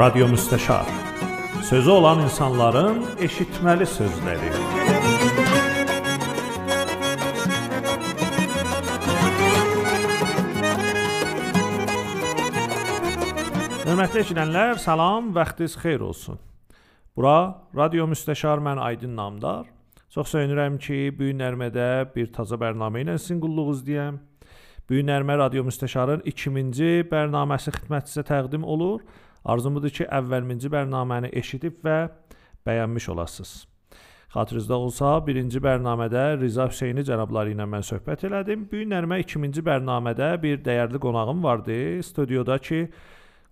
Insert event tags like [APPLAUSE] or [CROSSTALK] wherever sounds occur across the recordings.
Radyo Müstəşar. Sözü olan insanların eşitməli sözləri. Hörmətli eşidənlər, salam, vaxtınız xeyir olsun. Bura Radio Müstəşar mən Aydın Namdar. Çox sevinirəm ki, bu gün nərmədə bir taza proqramı ilə sizin qulluğunuzdayam. Bu gün nərmə Radio Müstəşarın 2-ci proqraməsi xidmətinizə təqdim olur. Arzum budur ki, əvvəlminci proqramını eşidib və bəyənmiş olasınız. Xatırınızda olsa, birinci proqramda Riza Hüseyni cənabları ilə mən söhbət elədim. Bu gün nərmə 2-ci proqramda bir dəyərli qonağım vardı. Studiyada ki,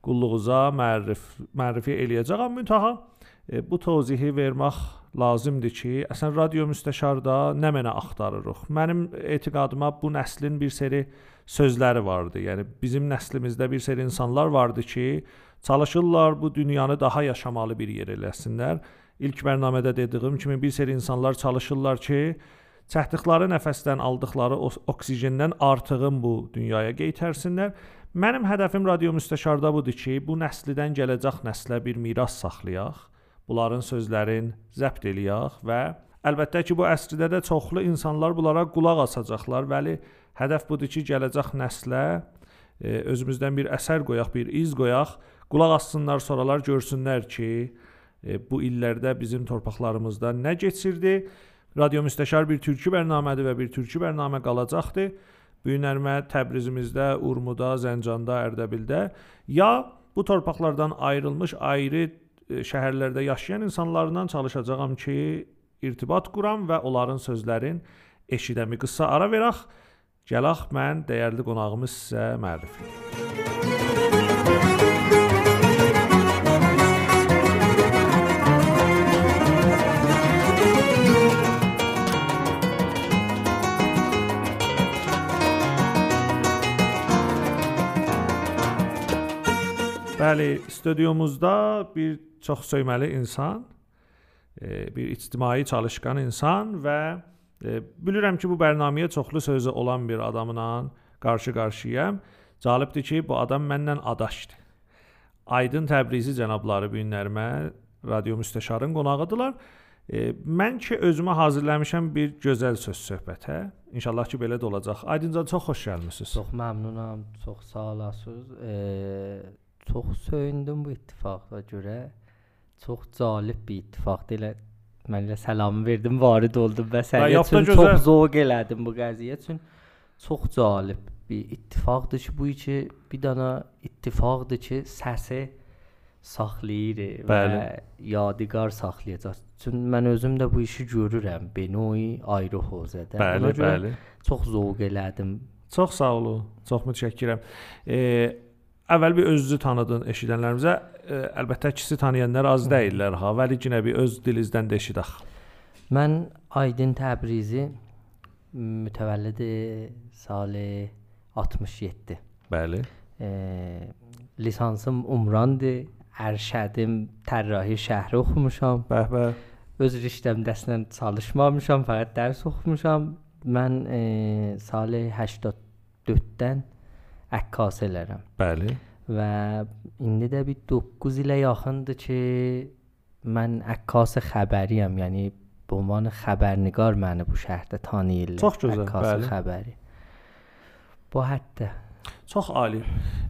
qulluğuza mərrif mərrifi eləyəcəyəm. Müntəha e, bu tövzihi vermək lazımdır ki, əsən radio müstəşarda nə mənə axtarırıq. Mənim etiqadıma bu nəslin bir seri sözləri vardı. Yəni bizim nəslimizdə bir seri insanlar vardı ki, çalışırlar bu dünyanı daha yaşamalı bir yer eləsinlər. İlk proqramda dediyim kimi bir seri insanlar çalışırlar ki, çəkdikləri nəfəsdən aldıkları oksigendən artığın bu dünyaya qeytərsinlər. Mənim hədəfim radio müstəşarda budur ki, bu nəslidən gələcək nəslə bir miras saxlayaq, bunların sözlərin zəbt eləyək və əlbəttə ki, bu əsrdə də çoxlu insanlar bunlara qulaq asacaqlar. Bəli, hədəf budur ki, gələcək nəslə e, özümüzdən bir əsər qoyaq, bir iz qoyaq, qulaq assınlar, soralar görsünlər ki, e, bu illərdə bizim torpaqlarımızda nə keçirdi. Radio müstəşar bir türkü bərnamədir və bir türkü bərnamə qalacaqdır. Böyünərmə Təbrizimizdə, Urmuda, Zəncanda, Ərdəbildə ya bu torpaqlardan ayrılmış ayrı e, şəhərlərdə yaşayan insanlarla çalışacağam ki, irtibat quram və onların sözlərin eşidəmi qısa ara verək. Gəlax mən dəyərli qonağımız sizə mərifə edim. Bəli, studiyomuzda bir çox söyməli insan, e, bir ictimai çalışqan insan və e, bilirəm ki, bu proqramıya çoxlu sözü olan bir adamla qarşı-qarşıyam. Cəlibdir ki, bu adam məndən adaşdır. Aydın Təbrizi cənabları bu günlərimə radio müstəşarın qonağıdılar. E, mən ki özümə hazırlamışam bir gözəl söz söhbətə. İnşallah ki belə də olacaq. Aydınca çox xoş gəlmisiniz. Çox məmnunam. Çox sağ olasınız. E, çox söyündüm bu ittifaqla görə. Çox cəlib bir ittifaqdır. Elə mən elə salam verdim, varid oldum və sənin üçün çox zövq elədim bu qəziyyə üçün. Çox cəlib bir ittifaqdır ki, bu iki bir dana ittifaqdır ki, səsi saxlayır Bəli. və yadigar saxlayacaq. Çünki mən özüm də bu işi görürəm, benoy ayrı hozədə. Bəli, bəli. Çox zövq elədim. Çox sağ olun. Çox mütəşəkkirəm. Eee əvvəl bir özünüzü tanıdın eşidənlərimizə. Ə, əlbəttə ikisi tanıyanlar az deyillər ha, vəli yenə bir öz dilinizdən də eşidək. Mən Aydın Təbrizi mütəvəllid sal 67. Bəli. E, lisansım Umrandır. Ərşədim tərrahi şəhri oxumuşam. Bəh bəh. Öz riştəmdəsinə çalışmamışam, fəqət dərs oxumuşam. Mən e, sal 84-dən əkkasələrəm. Bəli. Və indi də bir 9 ilə yaxındır ki, mən əkkas xəbəriyəm, yəni به عنوان خبرنگار məni bu şəhərdə tanıyırlar. Çox gözəl, bəli. xəbəri. Bu hətta Çox ali.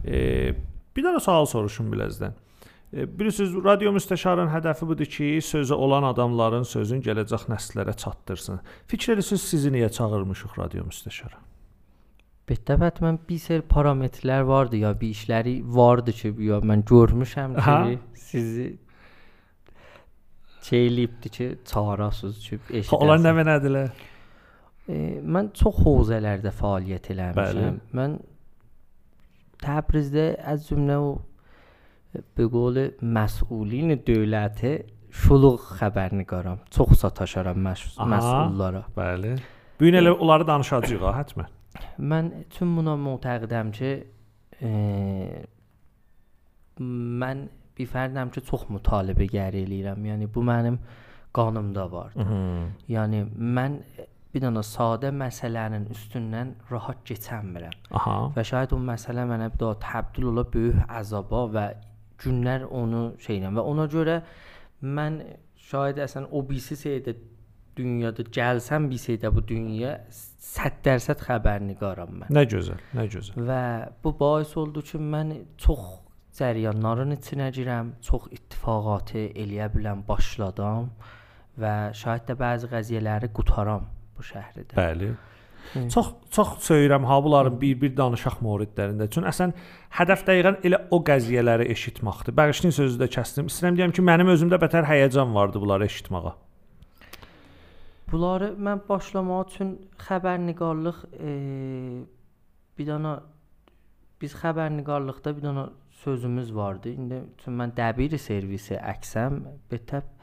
E, bir dənə sual soruşum biləzdən. E, bilirsiniz, radio müstəşarın hədəfi budur ki, sözü olan adamların sözün gələcək nəsillərə çatdırsın. Fikir edirsiniz sizi niyə çağırmışıq radio müstəşara? Bitəbət mən bir sər parametrlər vardı ya bir işləri vardı ki, ya mən görmüşəm ki, Aha. sizi şeyliyibdi ki, çağırasınız ki, eşidəsiniz. Onlar nə mənədilər? E, mən çox hövzələrdə fəaliyyət eləmişəm. Bəli. Mən Təbrizdə az cümlə o به قول مسئولین دولت şuluq xəbərnigaram. Çox sataşaram məsullara. Bəli. Bu gün elə onları danışacağıq ha, həttəmən. Mən tüm buna mütəqidəm ki, e, mən bir fərdəm ki, çox mütalibə gəri eləyirəm. Yəni bu mənim qanımda var. Yəni mən bir dənə sadə məsələnin üstündən rahat keçənmirəm. Aha. Və şayad o məsələ mənə bir daha təbdil ola böyük əzaba və günlər onu şeylə və ona görə mən şayad əsən o birisi şeydə dünyada gəlsəm bir şeydə bu dünyaya 100% xəbərnigaram mən. Nə gözəl, nə gözəl. Və bu bais oldu ki, mən çox cəryanların içinə girəm, çox ittifaqatı eləyə biləm, başladam və şayad da bəzi qəziyyələri qutaram bu şəhərdə. Bəli. Hı. Çox çox söyürəm ha bunların bir-bir danışaq moridlərində. Çünki əsən hədəf dəqiqən elə o qəziyyələri eşitməkdir. Bağışlayın sözü də kəsdim. İstəyirəm deyim ki, mənim özümdə bətər həyəcan vardı bunları eşitməyə. Bunları mən başlamaq üçün xəbərnigarlıq e, bir dana biz xəbərnigarlıqda bir dana sözümüz vardı. İndi çünki mən dəbir servisi əksəm, betəb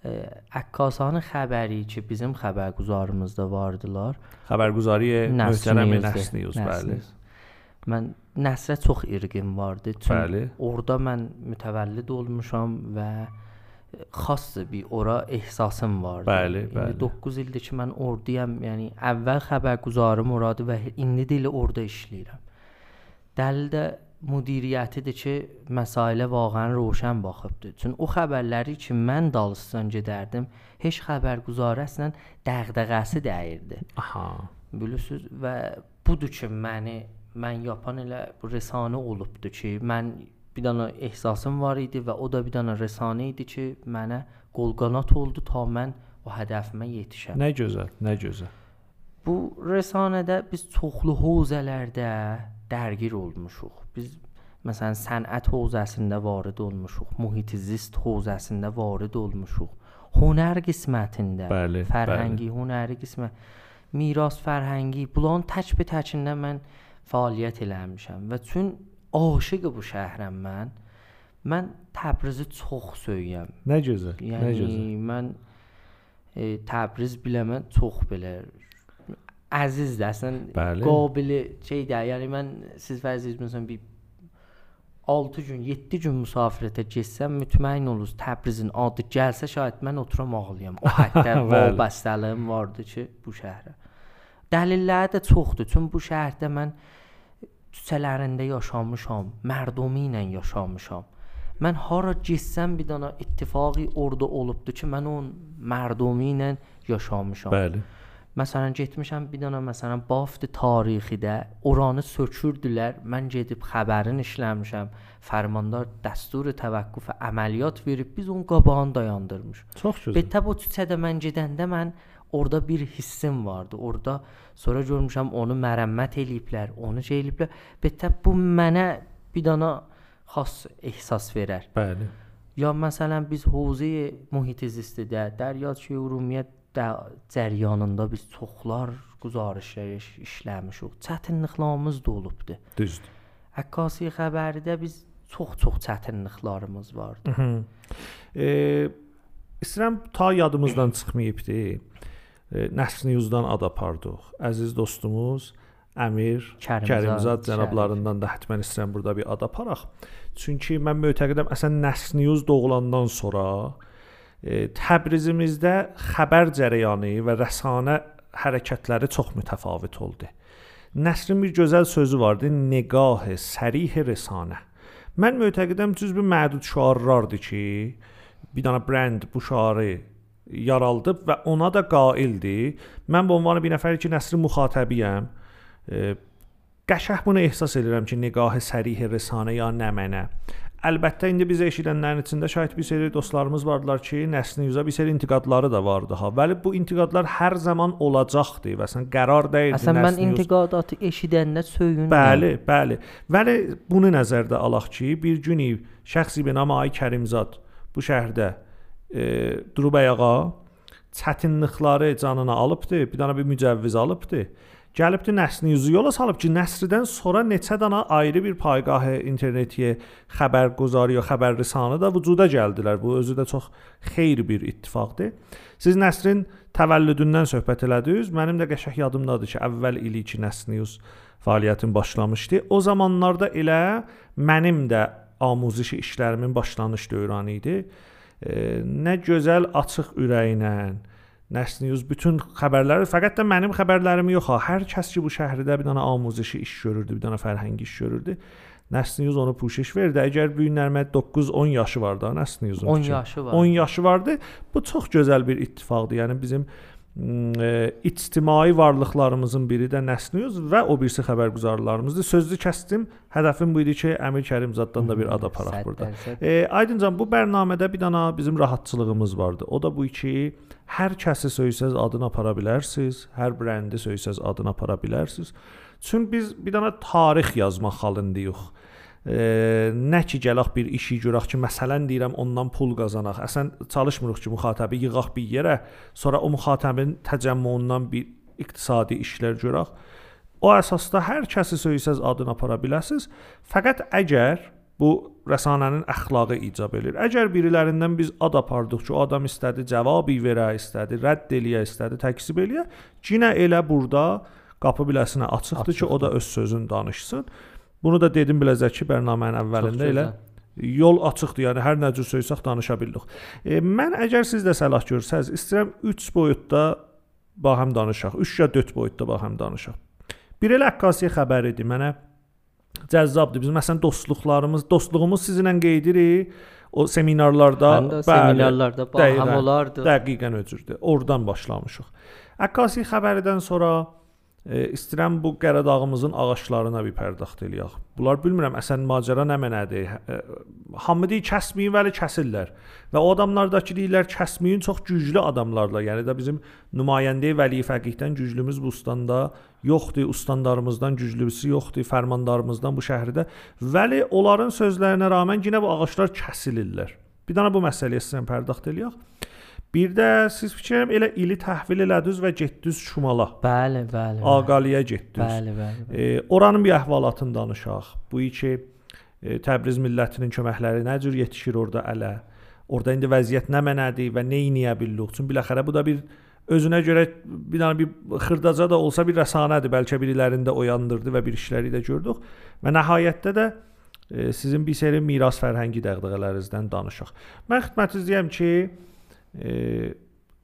əkkasanın xəbəri ki, bizim xəbərguzarımızda vardılar. Xəbərguzari möhtərəm News, bəli. Mən Nəsrə çox irqim vardı. Çünki bəli. orada mən mütəvəllid olmuşam və xas bir ora ehsasım vardı. Bəli, bəli. İndi 9 ildir ki, mən ordayam. Yəni əvvəl xəbərguzarım oradı və indi də elə orada işləyirəm. Dəlil də müdiriyyətidir ki, məsailə vaqəən roşən baxıbdı. Çünki o xəbərləri ki, mən dalısından gedərdim, heç xəbərguzarı əslən dəğdəğəsi dəyirdi. Aha. Bilirsiniz və budur ki, məni mən yapan elə bu rəsanə olubdu ki, mən bir dənə ehsasım var idi və o da bir dənə rəsanə idi ki, mənə qolqanat oldu ta mən o hədəfimə yetişəm. Nə gözəl, nə gözəl. Bu rəsanədə biz çoxlu hövzələrdə dərgir olmuşuq. Biz məsələn sənət hövzəsində varid olmuşuq, mühit zist hövzəsində varid olmuşuq. Hünər qismətində, bəli, fərhəngi, bəli. hünəri qismət, miras fərhəngi, bunların tək bir təkində mən fəaliyyət eləmişəm və çün aşiq bu şəhərəm mən. Mən Təbrizi çox söyürəm. Nə gözəl. Yəni nə gözəl. mən e, Təbriz biləmə çox belə əzizdir. Əslən Bəli. qabili şeydir. Yəni mən siz vəziyyət məsələn bir 6 gün, 7 gün müsafirətə getsəm, mütməyin olursunuz Təbrizin adı gəlsə şayad mən oturam ağlayam. O həddə vabastəliyim vardı ki, bu şəhərə. Dəlilləri də çoxdur. Çünki bu şəhərdə mən küçələrində yaşamışam, mərdumu ilə yaşamışam. Mən hara getsəm bir dana ittifaqi orada olubdu ki, mən onun mərdumu ilə yaşamışam. Bəli. Məsələn getmişəm bir dənə məsələn Bafd tarixidə oranı sökürdülər. Mən gedib xəbərin işləmişəm. Fərmandar dəstur təvəqqüf əməliyyat verib biz onun qabağını dayandırmış. Çox gözəl. Betə bu küçədə mən gedəndə mən orada bir hissim vardı. Orada sonra görmüşəm onu mərəmmət eləyiblər, onu şey eləyiblər. Betə bu mənə bir dənə xas ehsas verər. Bəli. Ya məsələn biz hövzə mühit zistidə, Dəryat Ümumiyyət cəryanında biz çoxlar güzarışlar işləmişik. Çətinliklərimiz də olubdu. Düzdür. Əkkasi xəbəridə biz çox-çox çətinliklərimiz vardı. Hı. E, istəyirəm ta yadımızdan çıxmayıbdı. Nəsr News-dan ad apardıq. Əziz dostumuz Əmir Kərimzad, cənablarından da həttəmən istəyirəm burada bir ad aparaq. Çünki mən mötəqidəm əsən Nəsr News doğulandan sonra e, Təbrizimizdə xəbər cərəyanı və rəsanə hərəkətləri çox mütəfavit oldu. Nəsrin bir gözəl sözü vardı, negah sərih rəsanə. Mən mötəqidəm cüzbü mədud şüarlardır ki, bir dənə brend bu şüarı yaraldıb və ona da qaildir. Mən bu ünvanı bir nəfər ki, Nəsrin müxatəbiyəm. E, qəşəng bunu ehsas edirəm ki, negah sərih rəsanə ya nə mənə. Əlbəttə indi bizə eşidənlərin içində şahid bir seri dostlarımız vardılar ki, Nəsrin Yüzə bir seri intiqadları da vardı ha. Bəli, bu intiqadlar hər zaman olacaqdı və sən qərar deyildi. Əsən mən intiqadatı eşidəndə söyündüm. Bəli, bəli. Bəli, bunu nəzərdə alaq ki, bir gün şəxsi bir namı Ay Kərimzad bu şəhərdə e, durub ayağa çətinlikləri canına alıbdı, bir dənə bir mücəvviz alıbdı. Gəlibdi Nəsrin yüzü yola salıb ki, Nəsridən sonra neçə dana ayrı bir paygahı internetiyə xəbərguzarı ya xəbərrəsanı da vücuda gəldilər. Bu özü də çox xeyir bir ittifaqdır. Siz Nəsrin təvəllüdündən söhbət elədiniz. Mənim də qəşəng yadımdadır ki, əvvəl ili ki Nəsrin News fəaliyyətim başlamışdı. O zamanlarda elə mənim də amuzişi işlərimin başlanış dövrəni idi. Nə gözəl açıq ürəklə, Nəsr News bütün xəbərləri, fəqət də mənim xəbərlərimi yox ha, hər kəs ki bu şəhərdə bir dənə amuzişi iş görürdü, bir dənə fərhəngi iş görürdü. Nesli News onu puşiş verdi. Əgər bu günlərimə 9-10 yaşı var da Nesli News'un. 10 yaşı var. 10 yaşı vardı. Bu çox gözəl bir ittifaqdır. Yəni bizim e, ictimai varlıqlarımızın biri də News və o birisi xəbərguzarlarımızdır. Sözlü kəsdim. Hədəfim bu idi ki, Əmir Kərimzaddan da bir ad aparaq burada. E, Aydıncan bu proqramda bir dana bizim rahatçılığımız vardı. O da bu ki, hər kəsi söysəz adını apara bilərsiniz, hər brendi söysəz adını apara bilərsiniz. Çünki biz bir dana tarix yazmaq halındayıq. E, nə ki gələk bir işi görək ki, məsələn deyirəm ondan pul qazanaq. Əsən çalışmırıq ki, müxatəbi yığaq bir yerə, sonra o müxatəbin təcəmmüündən bir iqtisadi işlər görək. O əsasda hər kəsi söysəz adını apara bilərsiniz. Fəqət əgər bu rəsanənin əxlaqı icab edir. Əgər birilərindən biz ad apardıqca o adam istədi cavabı verə, istədi rədd eləyə, istədi təkzib eləyə, yenə elə burada qapı biləsinə açıqdır, açıqdır ki, o da öz sözünü danışsın. Bunu da dedim biləcək ki, proqramın əvvəlində elə yol açıqdır. Yəni hər nə cür söysək danışa bildik. E, mən əgər siz də səlah görsəz, istəyirəm 3 boyutda bahəm danışaq. 3 ya 4 boyutda bahəm danışaq. Bir elə əkkasiyə xəbəridir. Mənə cəzzabdır. Biz məsələn dostluqlarımız, dostluğumuz sizinlə qeydirik. O seminarlarda, bəli, seminarlarda bahəm olardı. Dəqiqən öcürdür. Oradan başlamışıq. Əkkasi xəbəridən sonra e, istəyirəm bu Qəradağımızın ağaclarına bir pərdəxt eləyək. Bunlar bilmirəm əsən macəra nə mənədir. E, hamı deyir kəsməyin, vəli kəsirlər. Və o adamlardakı deyirlər kəsməyin çox güclü adamlarla, yəni də bizim nümayəndə vəli fəqihdən güclümüz bu ustandə yoxdur, ustandarımızdan güclüsü yoxdur, fərmandarımızdan bu şəhərdə. Vəli onların sözlərinə rağmen yenə bu ağaclar kəsilirlər. Bir dənə bu məsələyə sizə pərdəxt eləyək. Bir də siz fikirlərim elə ili təhvil elədiniz və getdiniz Şumala. Bəli, bəli. Aqaliyə getdiniz. Bəli, bəli. bəli. E, oranın bir əhvalatını danışaq. Bu iki e, Təbriz millətinin köməkləri nə cür yetişir orada ələ? Orada indi vəziyyət nə mənədir və nə edə bilirik? Çünki biləxərə bu da bir özünə görə bir dənə bir xırdaca da olsa bir rəsanədir. Bəlkə birilərində oyandırdı və bir işləri də gördük. Və nəhayətdə də e, sizin bir seri miras fərhəngi dəğdəğələrinizdən danışaq. Mən xidmətinizdəyəm ki,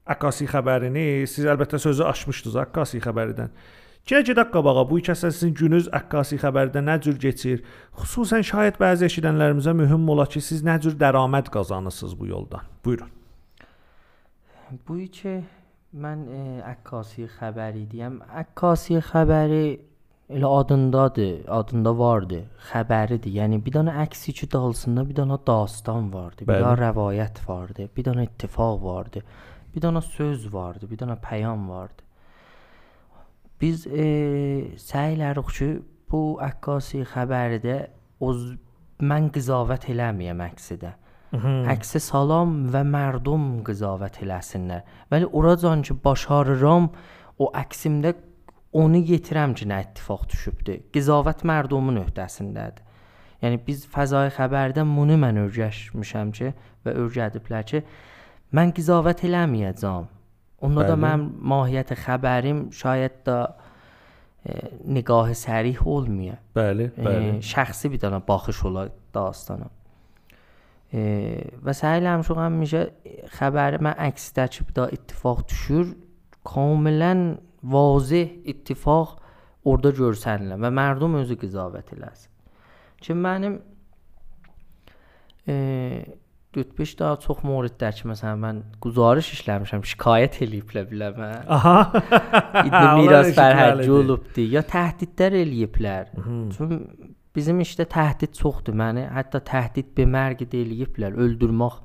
Akkasi xəbərini siz əlbəttə sözü açmışdınız Akkasi xəbərindən. Gəl-gedək qabağa bu iki əsasın günüz Akkasi xəbərdə nə cür keçir? Xüsusən şayət bəzi eşidənlərimizə mühüm ola ki, siz nə cür dərəməd qazanırsınız bu yoldan. Buyurun. Bu iki mən e, Akkasi xəbəri deyəm. Akkasi xəbəri elə adındadır, adında vardı, xəbəridir. Yəni bir dənə əksi ki dalsında bir dənə dastan vardı, bir dənə rəvayət vardı, bir dənə ittifaq vardı, bir dənə söz vardı, bir dənə pəyam vardı. Biz e, səy elərik ki, bu əkkasi xəbərdə o mən qızavət eləməyəm əksidə. Əksi salam və mərdum qızavət eləsinlər. Vəli oracan ki başarıram o əksimdə onu yetirəm ki, nə ittifaq düşübdür. Qizavət mərdumun öhdəsindədir. Yəni biz fəzai xəbərdən bunu mən öyrəşmişəm ki və öyrədiblər ki, mən qizavət eləməyəcəm. Onda Bəli. da mən mahiyyət xəbərim şayad da e, nigah sərih olmaya. Bəli, bəli. E, şəxsi bir dənə baxış ola dastana. E, və səhiləm şu həmişə xəbəri mən əksdəki bir da ittifaq düşür. Kamilən vazeh ittifaq orada görsənilə və mərdum özü qizavət eləsin. Ki mənim e, rütbəş daha çox moridlər ki, məsələn mən guzarış işləmişəm, şikayət eləyiblər bilə mən. Aha. İddi miras fərhədci olubdu ya təhdidlər eləyiblər. Çünki bizim işdə təhdid çoxdur. Məni hətta təhdid bemərqi eləyiblər, öldürmək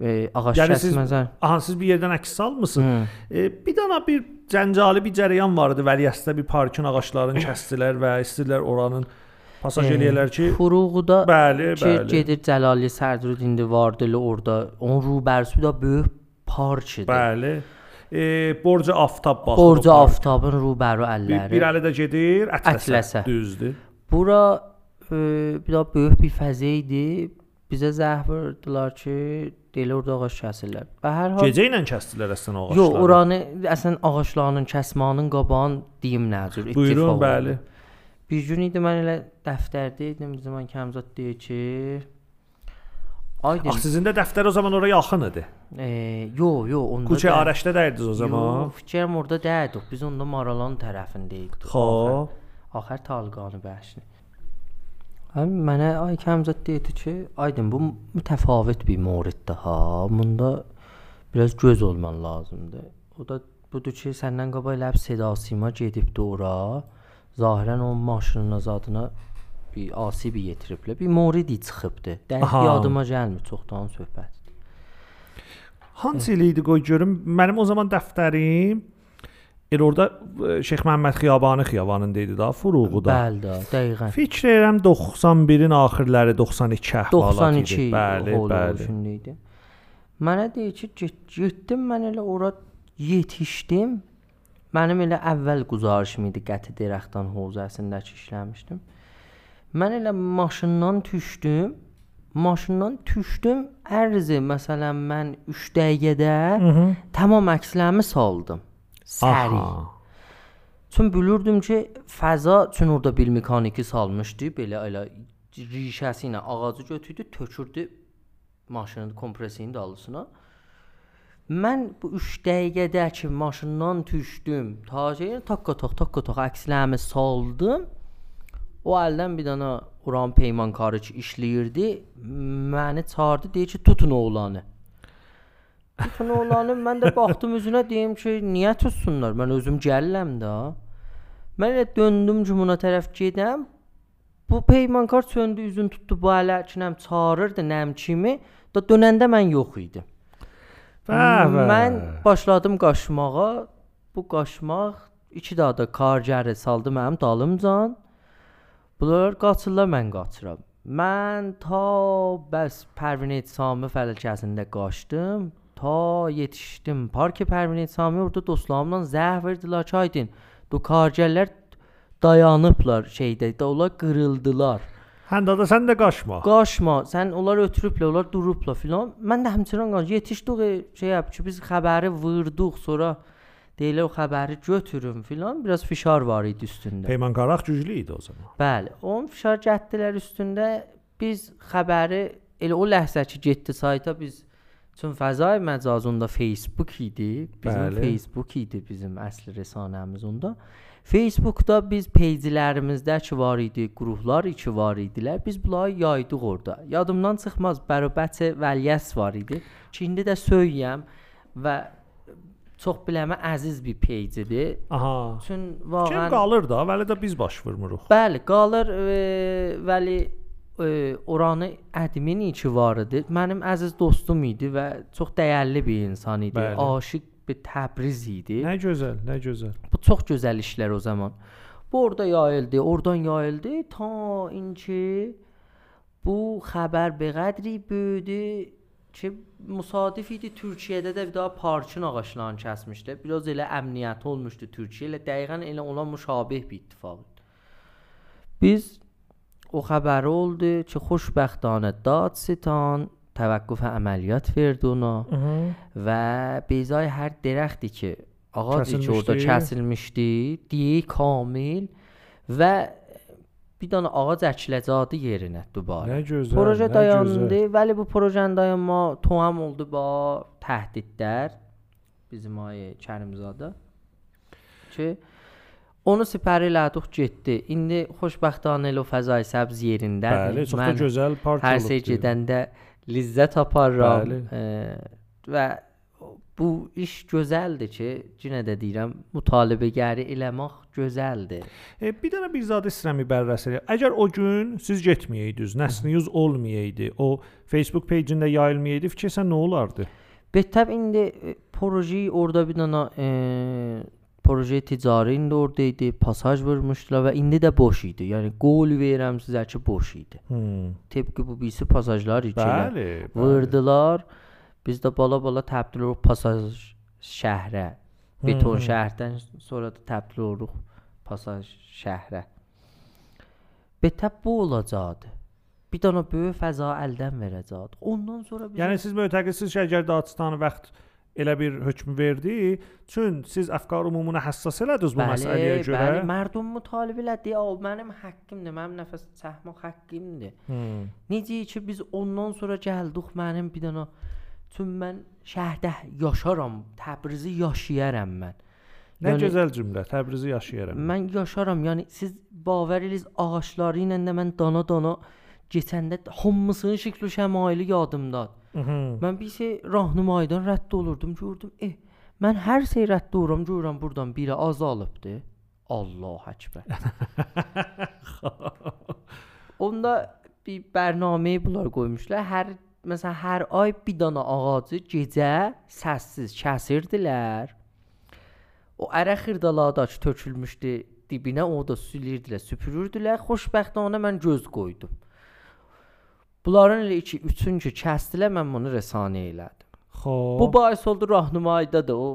e, ağac yəni kəsməzən. Aha, siz bir yerdən əks salmısınız? E, bir dana bir cəncali bir cərəyan var idi. Vəliəstdə bir parkın ağaclarını [COUGHS] kəsdilər və istədilər oranın pasaj eləyirlər ki, Furuğuda bəli, ki, bəli. gedir Cəlali Sərdrud indi vardı elə orada. Onun rubərsi də böyük park idi. Bəli. E, Borca Aftab baxır. Borca Aftabın rubəru əlləri. Bir, bir əli də gedir Ətləsə. Ətləsə. Düzdür. Bura e, bir də böyük bir fəzə idi. Bizə zəh verdılar ki, Deyilə orada ağac kəsirlər. Və hər hal Gecə ilə kəsdilər əslən ağacları. Yox, oranı əslən ağaclarının kəsmənin qabağın deyim nəcür ittifaq. Buyurun, bəli. Bir gün idi mən elə dəftərdə idim, bizim Kəmzad deyir ki, Aydın. Ax sizin də dəftər o zaman ora yaxın idi. E, yox, yox, onda Kuçə Araşda dərdiniz o zaman. Yox, fikrim orada dəydik. Biz onda Maralan tərəfində idik. Xoş. Axır Talqanı bəşni. Həm mənə ay Kəmzət dedi ki, aydın bu mütəfavit bir moriddir ha. Bunda biraz göz olman lazımdır. O da budur ki, səndən qabaq elə Seda Sima gedibdi ora. Zahirən o maşının azadına bir asibi yetiriblər. Bir moridi çıxıbdı. Dəqiq yadıma gəlmir, çoxdan söhbət. Hansı il idi qoy görüm. Mənim o zaman dəftərim elə orada e, Şeyx Məmməd Xiyabanı xiyabanında idi da, Furuğuda. Bəli də, dəqiqən. Fikr edirəm 91-in axırları 92 əhvalat 92 idi. Bəli, bəli. Mənə deyir ki, get, getdim mən elə ora yetişdim. Mənim elə əvvəl güzarışım idi Qəti Dirəxtan hovzasındakı işləmişdim. Mən elə maşından düşdüm. Maşından düşdüm. Ərzi məsələn mən 3 dəqiqədə Mhm. tamam əkslərimi saldım. Səri. Aha. Çün bilirdim ki, fəza üçün orada bir mexaniki salmışdı, belə elə rişəsi ilə ağacı götürdü, tökürdü maşının kompresinin dalısına. Mən bu 3 dəqiqədə ki maşından düşdüm, tacəyə takka tak takka tak əkslərimi saldım. O əldən bir dənə Uran peymankarı ki işləyirdi, məni çağırdı, deyir ki, tutun oğlanı. Tutun oğlanı, mən də baxdım üzünə deyim ki, niyə tutsunlar? Mən özüm gəlirəm də. Mən elə döndüm cümuna tərəf gedəm. Bu peymankar söndü, üzün tutdu bu ələ ki, nəm çağırırdı, nəm kimi. Da dönəndə mən yox idim. Bəli. Mən başladım qaçmağa. Bu qaçmaq iki daha da kargəri saldı mənim dalımcan. Bunlar qaçırlar, mən qaçıram. Mən ta bəs Pərvin Sami fəlakətində qaçdım. Ta yetişdim. Park Pərvin Sami orada dostlarımla zəh verdilər ki, aydın. Bu kargərlər dayanıblar şeydə, də onlar qırıldılar. Həndə də sən də qaçma. Qaçma, sən onlar ötürüblər, onlar durublar filan. Mən də həmçinin qaç yetişdik şey yap ki, biz xəbəri vurduq, sonra deyirlər o xəbəri götürün filan. Biraz fişar var idi üstündə. Peymankaraq güclü idi o zaman. Bəli, onun fişar cəhdlər üstündə biz xəbəri elə o ləhzə ki getdi sayta biz Çün fəzai məcazında Facebook idi. Bizim Bəli. Facebook idi bizim əsl rəsanəmiz onda. Facebookda biz peyjlərimizdə ki var idi, qruplar iki var idilər. Biz bunları yaydıq orada. Yadımdan çıxmaz Bərabətə Vəliyyəs var idi. Ki indi də söyləyəm və çox biləmə əziz bir peyjidir. Aha. Çün Kim vağən qalır da, vəli də biz baş vurmuruq. Bəli, qalır e, vəli e, oranı admin iki var idi. Mənim əziz dostum idi və çox dəyərli bir insan idi. Bəli. Aşiq bir Təbriz idi. Nə gözəl, nə gözəl. Bu çox gözəl işlər o zaman. Bu orada yayıldı, oradan yayıldı ta inki bu xəbər be qədri böyüdü ki müsadif idi Türkiyədə də bir daha parçın ağaclarını kəsmişlər. Biraz elə əmniyyət olmuşdu Türkiyə ilə dəqiqən elə ona müşabeh bir ittifaq idi. Biz o xəbəri oldu ki xoşbəxtanə Dadstan təvəqqüf əməliyyat verdi ona və bezay hər dərəxti ki ağac ki orada Kəsilmişdi. diyi kamil və bir dənə ağac əkiləcədi yerinə dubarə. Nə gözəl. Proje nə dayandı, gözəl. vəli bu projenin dayanma toam oldu ba təhdidlər bizim ay Kərimzadə ki onu sipər elədik getdi. İndi xoşbəxtanə elə o fəzai səbz yerindədir. Bəli, çox da gözəl parça hər olub. şey deyir. gedəndə lizzət aparıram. Bəli. E, və bu iş gözəldir ki, yenə də deyirəm, mütalibəgəri eləmək gözəldir. E, bir dənə bir zad istəyirəm bərrəs eləyəm. Əgər o gün siz getməyəydiniz, nəsliniz olmayaydı, o Facebook peycində yayılmayaydı, fikirsən nə olardı? Betəb indi e, projeyi orada bir dənə e, proje ticari indi orada idi, pasaj vurmuşdular və indi də boş idi. Yəni qol verirəm sizə ki, boş idi. Hmm. Təbii bu birisi pasajlar bəli. vurdular. Biz də bala-bala təbdil oluruq pasaj şəhrə. Beton hı. şəhərdən sonra da təbdil oluruq pasaj şəhrə. Betəb bu olacaqdı. Bir dənə böyük fəza əldən verəcəkdi. Ondan sonra biz Yəni siz mötəqidsiniz ki, əgər Dağıstan vaxt elə bir hökm verdi, çün siz əfkar ümumuna həssas elədiniz bu məsələyə görə. bəli, mərdum mütalibə elədi. O mənim haqqımdır, mənim nəfəs çəkmək haqqımdır. Hmm. Necə ki biz ondan sonra gəldik mənim bir dənə çün mən şəhərdə yaşaram, Təbrizi yaşayaram mən. Nə Yəni- gözəl cümlə. Təbrizi yaşayaram. Mən yaşaram. Yəni siz baver edirsiniz ağacları ilə də mən dana-dana keçəndə hamısının şəkli şəmaili yadımdadır. Mən bir şey rahnümayidən rədd olurdum, gördüm, eh, mən hər şey rədd oluram, görürəm burdan biri azalıbdı. Allah əkbər. [LAUGHS] Onda bir bərnaməyə bunlar qoymuşlar. Hər məsələn hər ay bir dana ağacı gecə səssiz kəsirdilər. O ərə xırdaladakı tökülmüşdü dibinə, o da sülirdilər, süpürürdülər. Xoşbəxtənə mən göz qoydum. Bunların elə iki, üçüncü kəsdilər, mən bunu rəsanə elədim. Xoş. Bu bais oldu rahnumayda da o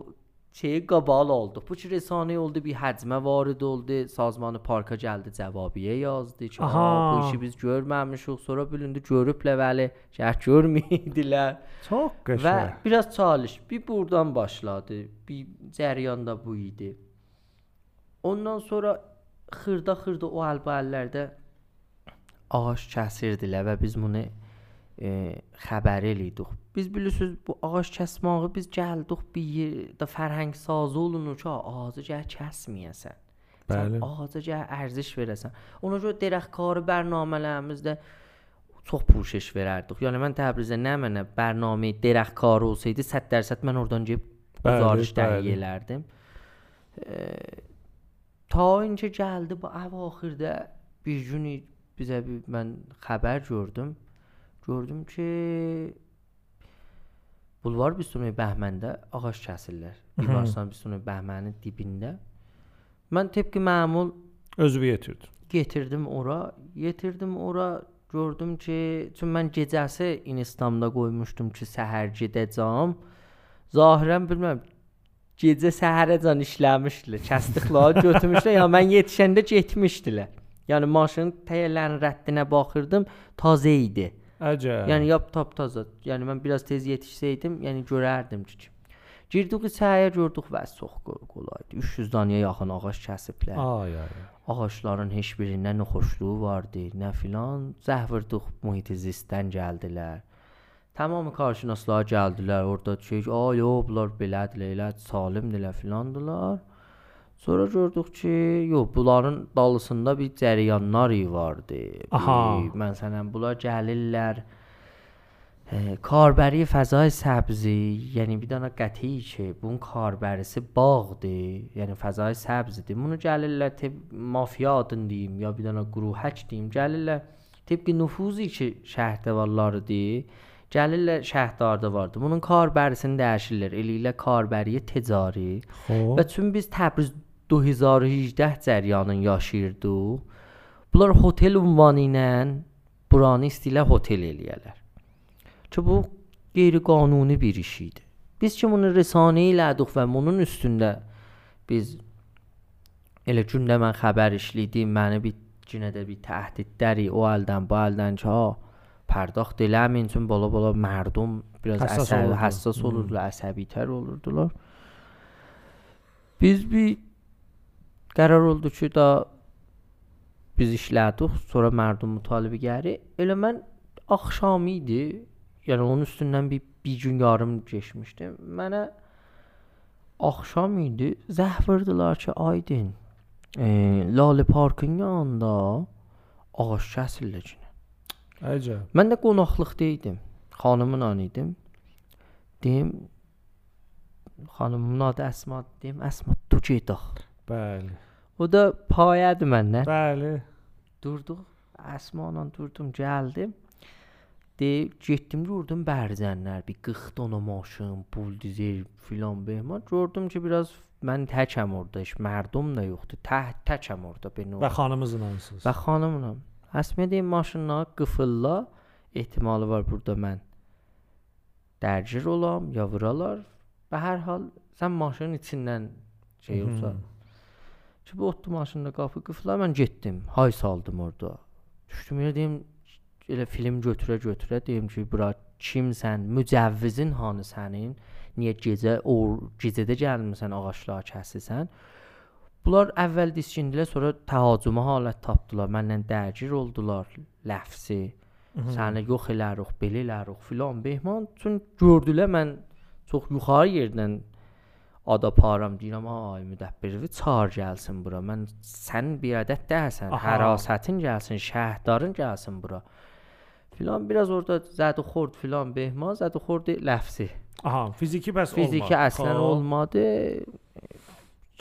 şeyi qabal oldu. Bu ki rəsanə oldu, bir həcmə varid oldu. Sazmanı parka gəldi, cavabiyyə yazdı ki, Aha. "Aha, bu işi biz görməmişik." Sonra bilindi görüblər, bəli, şərt görməyidilər. Çox Və qəşəng. biraz çalış. Bir buradan başladı. Bir cəryan da bu idi. Ondan sonra xırda-xırda o əlbəllərdə ağac kəsirdilər və biz bunu e, xəbər eləyidik. Biz bilirsiniz bu ağac kəsməyi biz gəldik bir yerdə fərhəng sazı olunur ki, ağacı gəl kəsməyəsən. Bəli. Sən ağaca gəl ərziş verəsən. Ona görə dərəxtkarı bərnamələrimizdə çox puşeş verərdik. Yəni mən Təbrizdə nə mənə bərnamə dərəxtkarı olsaydı 100% mən oradan gəlib bəli. dəyi elərdim. E, ta incə gəldi bu əvaxirdə bir gün bizə bir mən xəbər gördüm. Gördüm ki Bulvar Bistonu Bəhməndə ağac kəsirlər. Bibarslan Bistonu Bəhmənin dibində. Mən təbii məmul Özünü yetirdi. getirdim ora, yetirdim ora gördüm ki, çünki mən gecəsi Instagramda qoymuşdum ki, səhər gedəcəm. Zahirən bilmirəm gecə səhərəcən işləmişdilər. Kəsdiklər götürmüşlər. ya mən yetişəndə getmişdilər. Yəni maşının təyərlərinin rəddinə baxırdım, təzə idi. Əcəb. Yəni yap tap taza. Yəni mən biraz tez yetişsəydim, yəni görərdim ki. Girdik səhəyə gördük və çox qo- qolaydı. 300 danaya yaxın ağac kəsiblər. Ay ay. Ağacların heç birindən nə xoşluğu vardı, nə filan. Zəhvırdıq mühit zistdən gəldilər. Tamam qarşınaslar gəldilər. Orada şey, "Ay, yo, bunlar belədirlər, elə salimdirlər filandılar." Sonra gördük ki, yox, bunların dalısında bir cəryanlar vardı. Aha. Bir, Məsələn, bunlar gəlirlər e, Karbəri fəzای səbzi, yəni bir dənə qəti ki, bunun karbərisi bağdır, yəni fəzai səbzidir. Bunu gəlirlər tib mafiya adını deyim ya bir dənə qruhək deyim, gəlirlər tibqi nüfuzi ki şəhərdə varlarıdır. Gəlirlər şəhərdarda vardı. Bunun karbərisini dəyişirlər. Eləyirlər karbəriyə ticari. Xoş. Və çün biz Təbriz 2018 cəryanın yaşayırdıq. Bunlar hotel ünvanı ilə buranı istəyirlər hotel eləyərlər. Ki bu qeyri-qanuni bir iş idi. Biz ki bunu rəsanə elədik və bunun üstündə biz elə gündə mən xəbər işlədim, məni bir günə də bir təhdidləri o əldən bu əldən ki, ha pərdaxt eləməyin çünki bola-bola mərdum biraz Həssas əsəb, olurdu. həssas olurdular, əsəbitər olurdular. Biz bir qərar oldu ki, da biz işlədik, sonra mərdum mütalibə gəri. Elə mən axşam idi. Yəni onun üstündən bir bir gün yarım keçmişdi. Mənə axşam idi. Zəhvırdılar ki, Aydın. E, Lalə Parkın yanında ağac kəsirlər. Əcəb. Mən də qonaqlıqda idim. Xanımla idim. Deyim xanımın adı Əsma, deyim Əsma tu gedək. Bəli. O da payədir məndən. Bəli. Durduq. Əsma ilə durdum, gəldim. De getdim gördüm bərzənlər, bir 40 dona maşın, buldozer filan behman. Gördüm ki, biraz mən təkəm orada, heç mərdum da yoxdur. Tək təkəm orada beni. Və xanımızlansınız. Və xanımla. Əsmə deyim maşınla qıfılla ehtimalı var burada mən dərcir olam, ya vuralar. Və hər hal sən maşının içindən şey olsa. Ki bu otdu maşında qapı qıfıla mən getdim. Hay saldım orada. Düşdüm yerə deyim elə film götürə götürə deyim ki, bura kimsən? Mücəvvizin hanı sənin? Niyə gecə o gecədə gəlmisən ağaclar kəsirsən? Bunlar əvvəl diskindilər, sonra təhacüma halət tapdılar. Məndən dərgir oldular ləfsi. Səni yox elərik, belə elərik filan behman. Çün gördülər mən çox yuxarı yerdən adaparam deyirəm, ay müdəbbirvi çağır gəlsin bura. Mən sən bir ədət dəhsən, hərasətin gəlsin, şəhdarın gəlsin bura. Filan biraz orada zədixord filan behman, zədixord ləfsi. Aha, fiziki bəs olmadı. Fiziki əslən olmadı.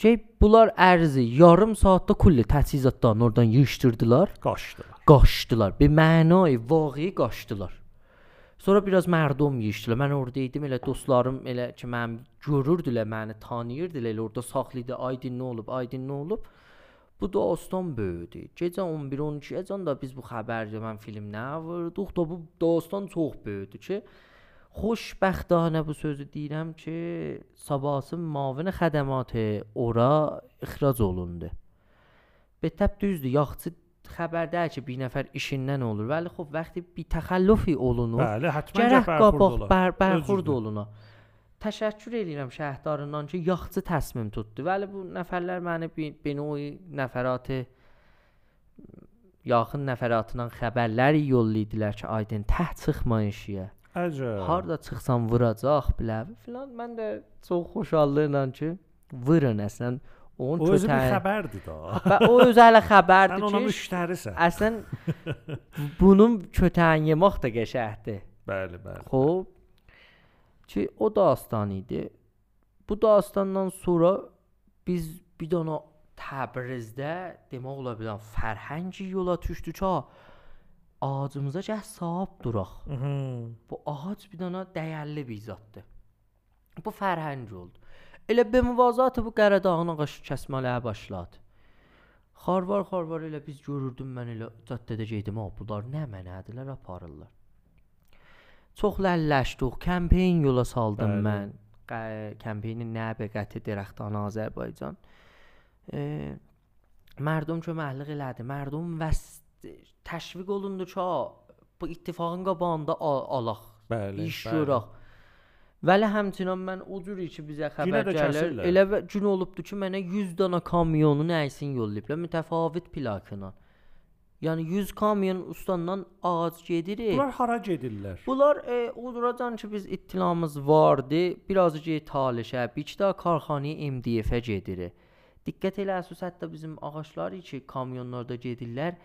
Şey, bunlar ərzi yarım saatda kulli təchizatdan oradan yığışdırdılar. Qaçdılar. Qaçdılar. Bir mənayı, vaqi qaçdılar. Sonra biraz mərdom yeyişdilər. Mən orada idim, elə dostlarım elə ki mənim görürdülər, məni tanıyırdılar. Elə orada saxlaydı. Aydın nə olub? Aydın nə olub? Bu dostum böyüdü. Gecə 11-12-əcən də biz bu xəbərdə mən filmlə vurduq. Da bu dostum çox böyüdü ki, xoşbəxtانə bu sözü deyirəm ki, sabahın mavin xədəmatı ora ixrac olundu. Betəb düzdür, yaxçı xəbərdər ki, bir nəfər işindən olur. Vəli xub vaxtı bir təxəllufi olunur. Bəli, həttəmən Gərək qabaq bərxurd oluna. Təşəkkür edirəm şəhərdarından ki, yaxçı təsmim tutdu. Vəli bu nəfərlər məni benoy nəfəratı yaxın nəfəratından xəbərlər yollaydılar ki, aydın tək çıxmayın şiyə. Əcəb. Harda çıxsam vuracaq biləv filan. Mən də çox xoşallıqla ki, vurun əslən onun O özü bir kötəyi. xəbərdir da. Və o özü hələ Sən xəbərdir ona ki, müştərisən. əslən bunun kötəyini yemək də qəşəngdir. Bəli, bəli. Xoş. Ki o dastan idi. Bu dastandan sonra biz bir dana Təbrizdə demək ola bilər fərhəngi yola düşdük ki, ha, ağacımıza gəh sahib duraq. Mhm. Bu ağac bir dana dəyərli bir zaddır. Bu fərhəng oldu. Elə be müvazat bu Qəradağın ağac kəsməyə başladı. Xarvar xarvar elə biz görürdüm mən elə caddədə gedim, ha bunlar nə mənədilər aparırlar. Çox ləlləşdik, kampeyn yola saldım Bəli. mən. Kampeynin Nəbi qəti Dirəxtan Azərbaycan. E, mərdum köməklik elədi. Mərdum vəs təşviq olundu ki, bu ittifaqın qabağında alaq. Bəli. İş görək. Vəli həmçinin mən o cür ki bizə xəbər gəlir. Elə gün olubdu ki, mənə 100 dana kamyonu nəysin yollayıblar mütəfavit plakına. Yəni 100 kamyon ustandan ağac gedir. Bunlar hara gedirlər? Bunlar e, uğracan ki biz ittilamız vardı. Biraz get talişə, daha karxanaya MDF-ə gedir. Diqqət elə əsas hətta bizim ağaclar ki kamyonlarda gedirlər.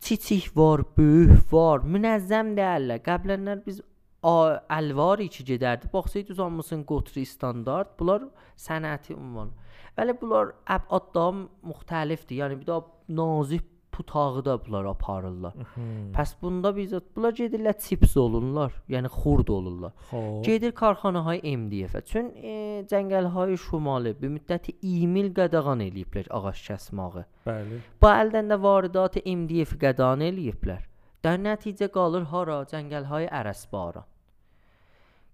Çiçik var, böyük var, münəzzəm deyirlər. Qəblənlər biz a- əlvar içi gedərdi. Baxsaydı uzanmasın qotri standart. Bunlar sənəti ünvan. Bəli bunlar əbadda müxtəlifdir. Yəni bir daha nazik putağı da bunlar aparırlar. Pəs bunda biz bunlar gedirlər chips olurlar, yəni xurd olurlar. Xoş. Gedir karxanahay MDF-ə. Çün e, cəngəlhay şimali bir müddəti 20 il qadağan eləyiblər ağac kəsməyi. Bəli. Bu əldən də varidat MDF qadağan eləyiblər. Dar nəticə qalır hara cəngəlhay Ərəsbaran.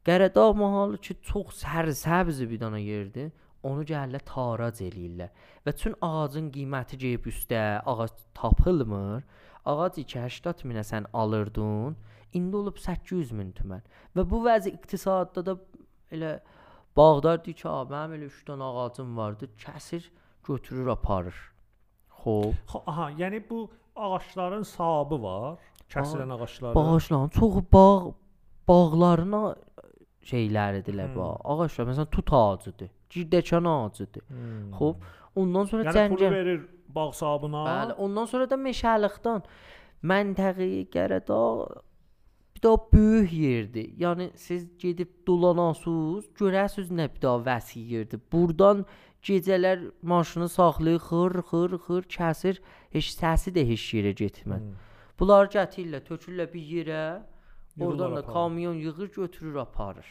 Qəradağ mahalı ki çox sərsəbz bir dana yerdir. Onu gəlirlər tarac eləyirlər. Və çün ağacın qiyməti gəlib üstə, ağac tapılmır. Ağac 280 minə sən alırdın, indi olub 800 min tümən. Və bu vəzi iqtisadda da elə bağdar deyir ki, "A, mənim elə 3 dənə ağacım vardı, kəsir, götürür aparır." Xoş. Xo- Aha, yəni bu ağacların sahabı var. Kəsilən ağacların. Bağışlan, çox bağ bağlarına şeyləridirlər bu. Hmm. Ağaclar məsələn tut ağacıdır, girdəkan ağacıdır. Hmm. Xoş. Ondan sonra Yəni cəngəl verir bağ sahibına. Bəli, ondan sonra da meşəlikdən məntəqəyə Qəradağ bir daha böyük yerdir. Yəni siz gedib dolanasınız, görəsiniz nə bir daha vəsi yerdir. Burdan gecələr maşını saxlayır, xır, xır, xır kəsir, heç səsi də heç yerə getmir. Hmm. Bunlar gətirirlər, tökürlər bir yerə, Yığırlar oradan da aparır. kamyon yığır, götürür, aparır.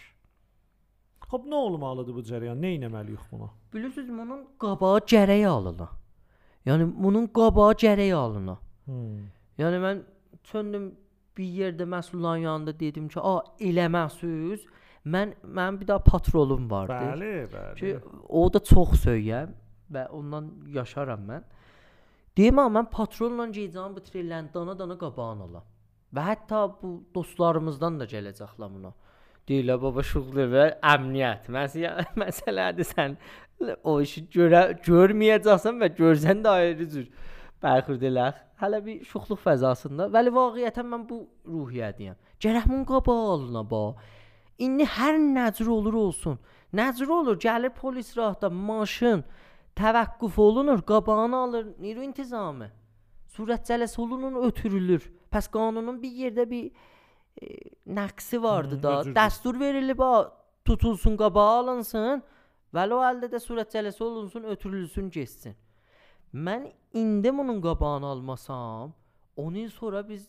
Hop nə olmalıdır bu cərəyan? Nə etməliyik buna? Bilirsiniz, bunun qabağı gərək alına. Yəni bunun qabağı gərək alına. Hmm. Yəni mən çöndüm bir yerdə məsulların yanında dedim ki, "A, eləməsiz." Mən mənim bir daha patrolum vardı. Bəli, bəli. Ki o da çox söyəm və ondan yaşaram mən. Deyim amma mən patrolla gedəcəm bu trellən dana-dana qabağını alam. Və hətta bu dostlarımızdan da gələcəklər buna. Deyirlər baba şuğlu və əmniyyət. [LAUGHS] Məsələ məsələdir sən o işi görə görməyəcəksən və görsən də ayrı cür bərxurdelər. Hələ bir şuxluq fəzasında. Vəli vaqiətən mən bu ruhiyyədəyəm. Gərək mun qabağı alına ba. İndi hər nəcür olur olsun. Nəcür olur? Gəlir polis rahda maşın təvəqqüf olunur, qabağını alır niru intizamı. Sürət cələsi olunur, ötürülür. Pəs qanunun bir yerdə bir e, nəqsi vardı Hı, da. dilərim. Dəstur verilib tutulsun, qabağa alınsın. Vəli o əldə də sürət cələsi olunsun, ötürülsün, getsin. Mən indi bunun qabağını almasam, 10 il sonra biz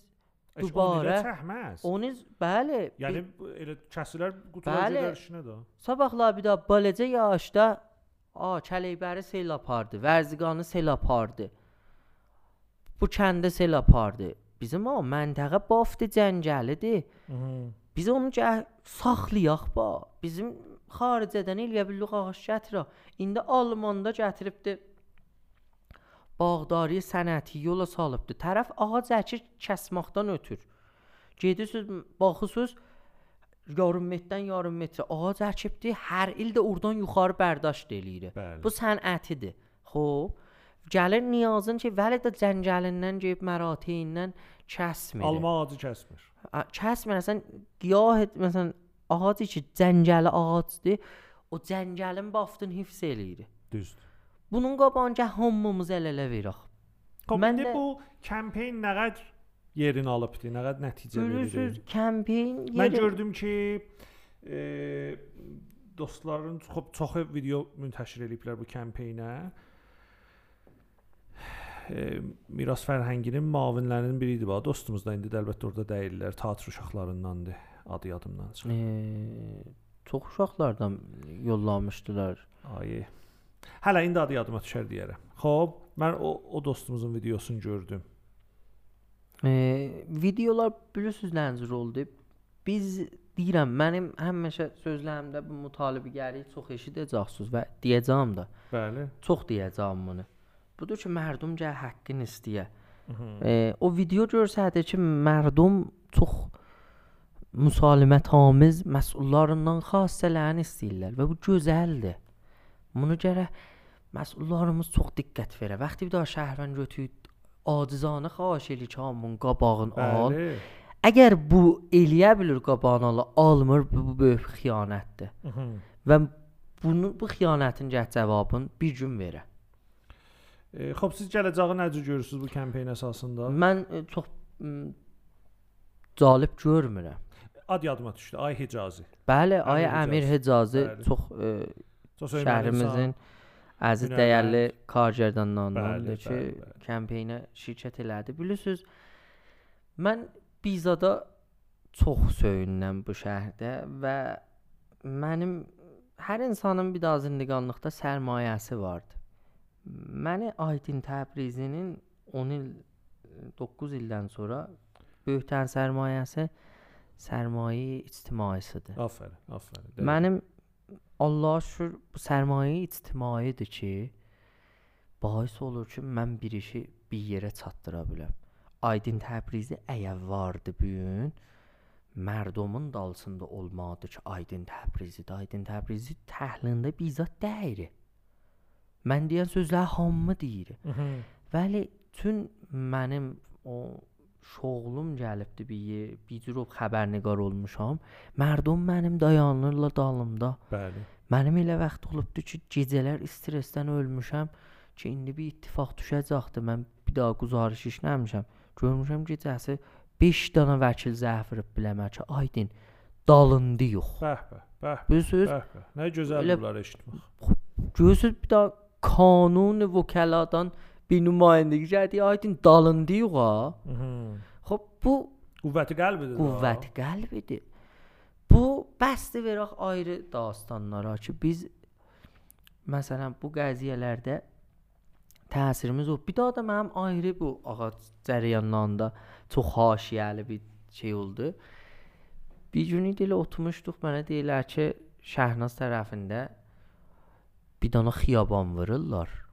Heç Dubara- onu da çəkməz. 10 il bəli, Yəni elə kəsilər qutular gedər işinə də. Sabahlar bir daha balaca yaşda a Kələkbəri sel apardı, Vərziqanı sel apardı. Bu kəndə sel apardı. Bizim o məntəqə bafdı cəngəlidir. Biz onu gəh saxlayaq ba. Bizim xaricədən eləyə bildik ağac gətirə. İndi Almanda gətiribdi. Bağdari sənəti yola salıbdı. Tərəf ağac əkir kəsməkdən ötür. Gedirsiniz, baxırsınız yarım metrdən yarım metrə ağac əkibdi. Hər il də oradan yuxarı bərdəşt eləyir. Bəli. Bu sənətidir. Xoş. Gəlir niyazın ki, vəli də cəncəlindən gəlib məratiyindən kəsmir. Alma ağacı kəsmir. Kəsmir, məsələn, giyah, məsələn, ağacı ki, cəncəli ağacdır. O cəncəlin baftını hifz eləyir. Düzdür. Bunun qabağında hamımız əl-ələ veririk. Xop, indi bu kampeyn nə qədər yerini alıbdı, nə qədər nəticə Görürsüz, verir. kampeyn Mən yeri gördüm ki, e, dostların çox çox video müntəşir ediblər bu kampeynə. E, Miras Fərhənginin müavinlərinin biri idi. bax, Dostumuz da indi də əlbəttə orada deyirlər. Teatr uşaqlarındandır. Adı yadımdan çıxır. e, çox uşaqlardan yollamışdılar. Ay. Hələ indi adı yadıma düşər deyərəm. Xoş, mən o o dostumuzun videosunu gördüm. E, videolar bilirsiniz nə cür oldu? Biz deyirəm, mənim həmişə sözlərimdə bu mütalibəgəri çox eşidəcəksiniz və deyəcəm də. Bəli. Çox deyəcəm bunu. Budur ki, mərdum gəl haqqını istəyə. E, o video görsədə ki, mərdum çox müsalimətamiz məsullarından xassələrini istəyirlər və bu gözəldir. Bunu gərək məsullarımız çox diqqət verə. Vaxtı bir daha şəhərvən götürüb acizanə xahiş eləyir ki, hamının qabağını al. Bəli. Əgər bu eləyə bilir qabağını ala, almır, bu, bu böyük xəyanətdir. Mhm. Və bunu bu xəyanətin gəh cavabını bir gün verə. E, Xoş, siz gələcəyi necə görürsüz bu kampeyn əsasında? Mən e, çox cəlib görmürəm. Ad yadıma düşdü. Ay Hicazi. Bəli, ay Əmir Hicazi. Hicazı Bəli. çox e, Çox şəhərimizin əziz hünərmənd. dəyərli Bəli, kargərdanlarındandır ki, bəli, bəli. kampeyinə şirkət elədi. Bilirsiniz, mən Bizada çox söyünürəm bu şəhərdə və mənim hər insanın bir daha zindiqanlıqda sərmayəsi vardı. Məni Aydın Təbrizinin 10 il 9 ildən sonra böyükdən sərmayəsi sərmayə ictimaisidir. Afərin, afərin. Mənim Allah'a şükür bu sərmayə ictimaidir ki, bahis olur ki, mən bir işi bir yerə çatdıra biləm. Aydın Təbrizi əgər vardı bu gün, mərdumun dalsında olmalıdır ki, Aydın Təbrizidir. Aydın Təbrizi təhlilində bizat deyir. Mən deyən sözlər hamı deyir. Vəli tün mənim o şoğlum gəlibdi bir yer, bir cür o xəbərnigar olmuşam. Mərdum mənim dayanırlar dalımda. Bəli. Mənim elə vaxt olubdu ki, gecələr stressdən ölmüşəm ki, indi bir ittifaq düşəcəkdi. Mən bir daha quzarış işləmişəm. Görmüşəm gecəsi 5 dənə vəkil zəh vurub biləmə ki, aydın dalındı yox. Bəh bəh, bəh. Bilirsiniz? Bəh bəh. Nə gözəl bunları eşitmək. Görürsüz bir daha kanun vəkaladan bir nümayəndəgi gəldi, aydın dalındı. Mhm. Xop bu Qüvvəti qəlbidir. da. qüvvət qəlbidir. Bu bəsdir verək ayrı dastanlara ki, biz məsələn bu qəziyyələrdə təsirimiz o. Bir daha da mənim ayrı bu ağac cərəyanlarında çox haşiyəli bir şey oldu. Bir gün idi elə oturmuşduq, mənə deyirlər ki, Şəhnaz tərəfində bir dana xiyaban vururlar.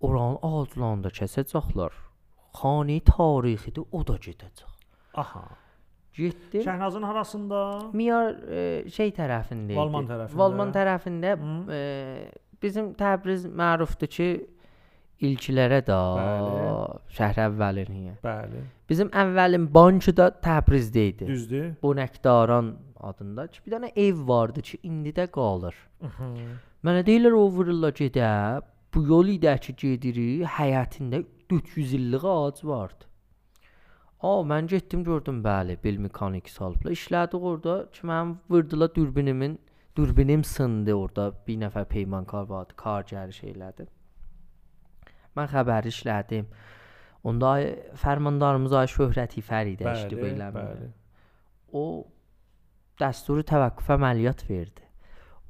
Oranın ağaclarında kəsəcəklər. Xani tarixidir, o da gedəcək. Aha. Getdim. Şəhnazın harasında? Miyar e, şey tərəfində idi. Valman tərəfində. Valman tərəfində Hı. e, bizim Təbriz mərufdur ki, ilkilərə də şəhər əvvəliniyə. Bəli. Bizim əvvəlin bankı da Təbrizdə idi. Düzdür? Bu Nəkdaran adında ki, bir dənə ev vardı ki, indi də qalır. Mənə deyirlər o vururlar gedə, bu yol idə ki gedirik, həyətində 400 illik ağac vardı. A, mən getdim gördüm, bəli, bil mexanik salıblar. İşlədik orada ki, mənim vurdular dürbinimin, dürbinim sındı orada. Bir nəfər peymankar vardı, kargəri şeylədi. Mən xəbər işlədim. Onda fərmandarımız ay Şöhrət İfər idi, eşitdi Bəli, belə. bəli. O dəsturu təvəqqüf əməliyyat verdi.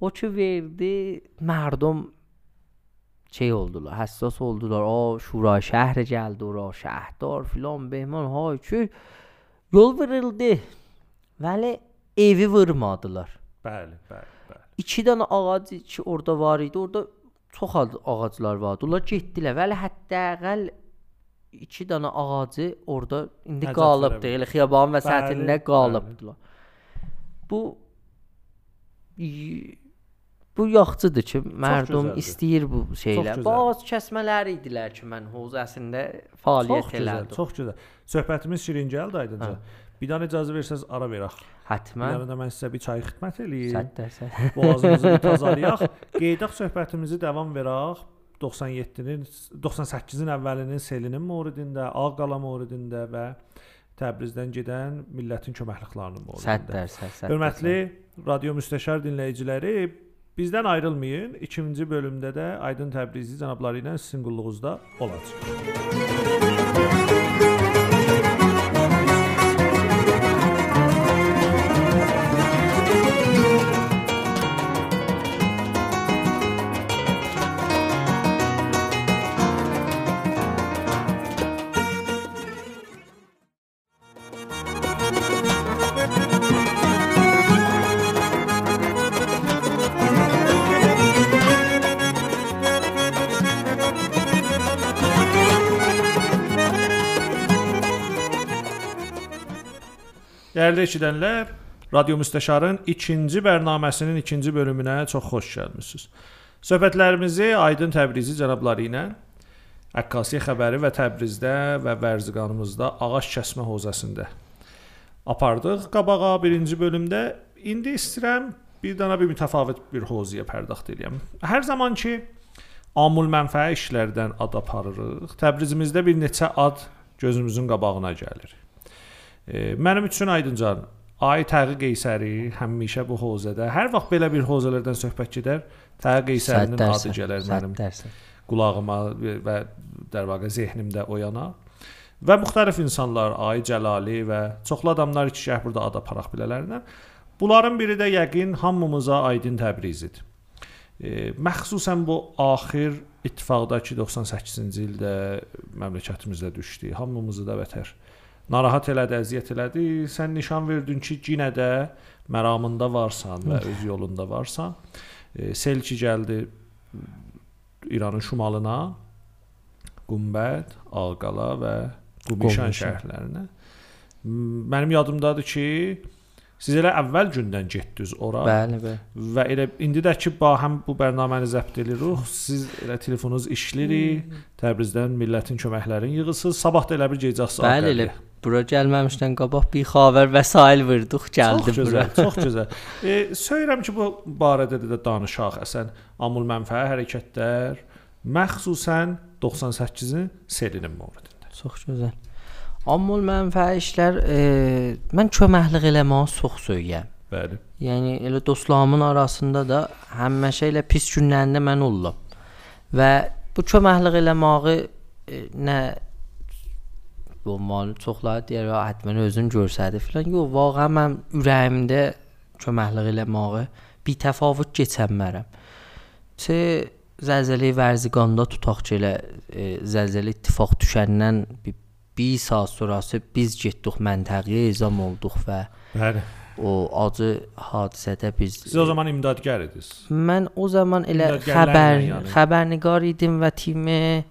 O ki verdi, mərdum şey oldular, həssas oldular. O şura şəhər gəldi ora, şəhrdar filan behman hay ki yol verildi. Vəli evi vurmadılar. Bəli, bəli, bəli. İki dənə ağac ki orada var idi. Orada çox ağaclar vardı. Onlar getdilər. Vəli hətta əqəl iki dənə ağacı orada indi qalıbdı. Elə xiyabanın vəsətində qalıbdılar. Bu bu yaxçıdır ki, mərdum istəyir bu şeylər. ağac kəsmələri idilər ki, mən hovzəsində Çox fəaliyyət gözəl, elədim. çox gözəl. Söhbətimiz şirin gəldi aydınca. Hə. Bir dənə icazə versəz ara verək. Həttəmən Yarın da mən sizə bir çay xidmət eləyim. 100%. [LAUGHS] Boğazımızı bir tazalayaq. [LAUGHS] Qeydaq söhbətimizi davam verək. 97-nin 98-in əvvəlinin selinin moridində, Ağqala moridində və Təbrizdən gedən millətin köməkliklərinin moridində. 100%. Hörmətli radio müstəşar dinləyiciləri, bizdən ayrılmayın. 2-ci bölümdə də Aydın Təbrizi cənabları ilə sizin qulluğunuzda olacaq. Dəyərli eşidənlər, Radio Müstəşarın 2-ci bərnaməsinin 2-ci bölümünə çox xoş gəlmisiniz. Söhbətlərimizi Aydın Təbrizi cənabları ilə Əkkasi xəbəri və Təbrizdə və Vərziqanımızda ağac kəsmə hozasında apardıq. Qabağa birinci bölümdə indi istəyirəm bir dənə bir mütəfavit bir hozaya pərdaxt edeyim. Hər zaman ki amul mənfəə işlərdən ad aparırıq. Təbrizimizdə bir neçə ad gözümüzün qabağına gəlir. Mənim üçün aydıncan Ay Təği Qeysəri həmişə bu hozədə hər vaxt belə bir hozələrdən söhbət gedər, Təği Qeysərinin adı gələr mənim 100%. qulağıma və dərvaqa zehnimdə oyana. Və müxtəlif insanlar, Ay Cəlali və çoxlu adamlar ki, şəhər burada ad aparaq bilələrindən. Bunların biri də yəqin hamımıza aydın Təbrizidir. E, məxsusən bu axir ittifaqdakı 98-ci ildə məmləkətimizdə düşdü. Hamımızı da vətər narahat elədi, əziyyət elədi. Sən nişan verdin ki, yenə də məramında varsan və öz yolunda varsan. E, sel ki gəldi İranın şimalına, Qumbəd, Ağqala və Qubişan. şəhərlərinə. Mənim yadımdadır ki, siz elə əvvəl gündən getdiniz ora Bəli, bəli. və elə indi də ki, ba həm bu bərnaməni zəbt edirik. Siz elə telefonunuz işləyirik. Təbrizdən millətin köməklərini yığırsınız. Sabah da elə bir gecəsi Bəli, elə bura gəlməmişdən qabaq bir xəbər vəsail vurduq, gəldi Çox bura. gözəl, çox [LAUGHS] gözəl. E, söyləyirəm ki, bu barədə də danışaq əsən amul mənfəə hərəkətlər, məxsusən 98-in selinin moridində. Çox gözəl. Amma mənfəət işlər e, mən köməklik eləməyi çox söyürəm. Bəli. Yəni elə dostlarımın arasında da həmişə elə pis günlərində mən olub. Və bu köməklik eləməyi e, nə bu mal çoxları deyir "Ya, həttəmən özün görsədi filan. Yox, vaxtən mən ürəyimdə köməklik eləməyi bir təfavüt keçənmərəm. Çə zəlzələ vərziqanda tutaq ki, elə e, zəlzələ ittifaq düşəndən bir, bir saat sonrası biz getdik məntəqəyə ezam olduq və Bəli. o acı hadisədə biz Siz o zaman imdadgər idiniz. mən o zaman elə xəbər yəni. xəbərnigar idim və timi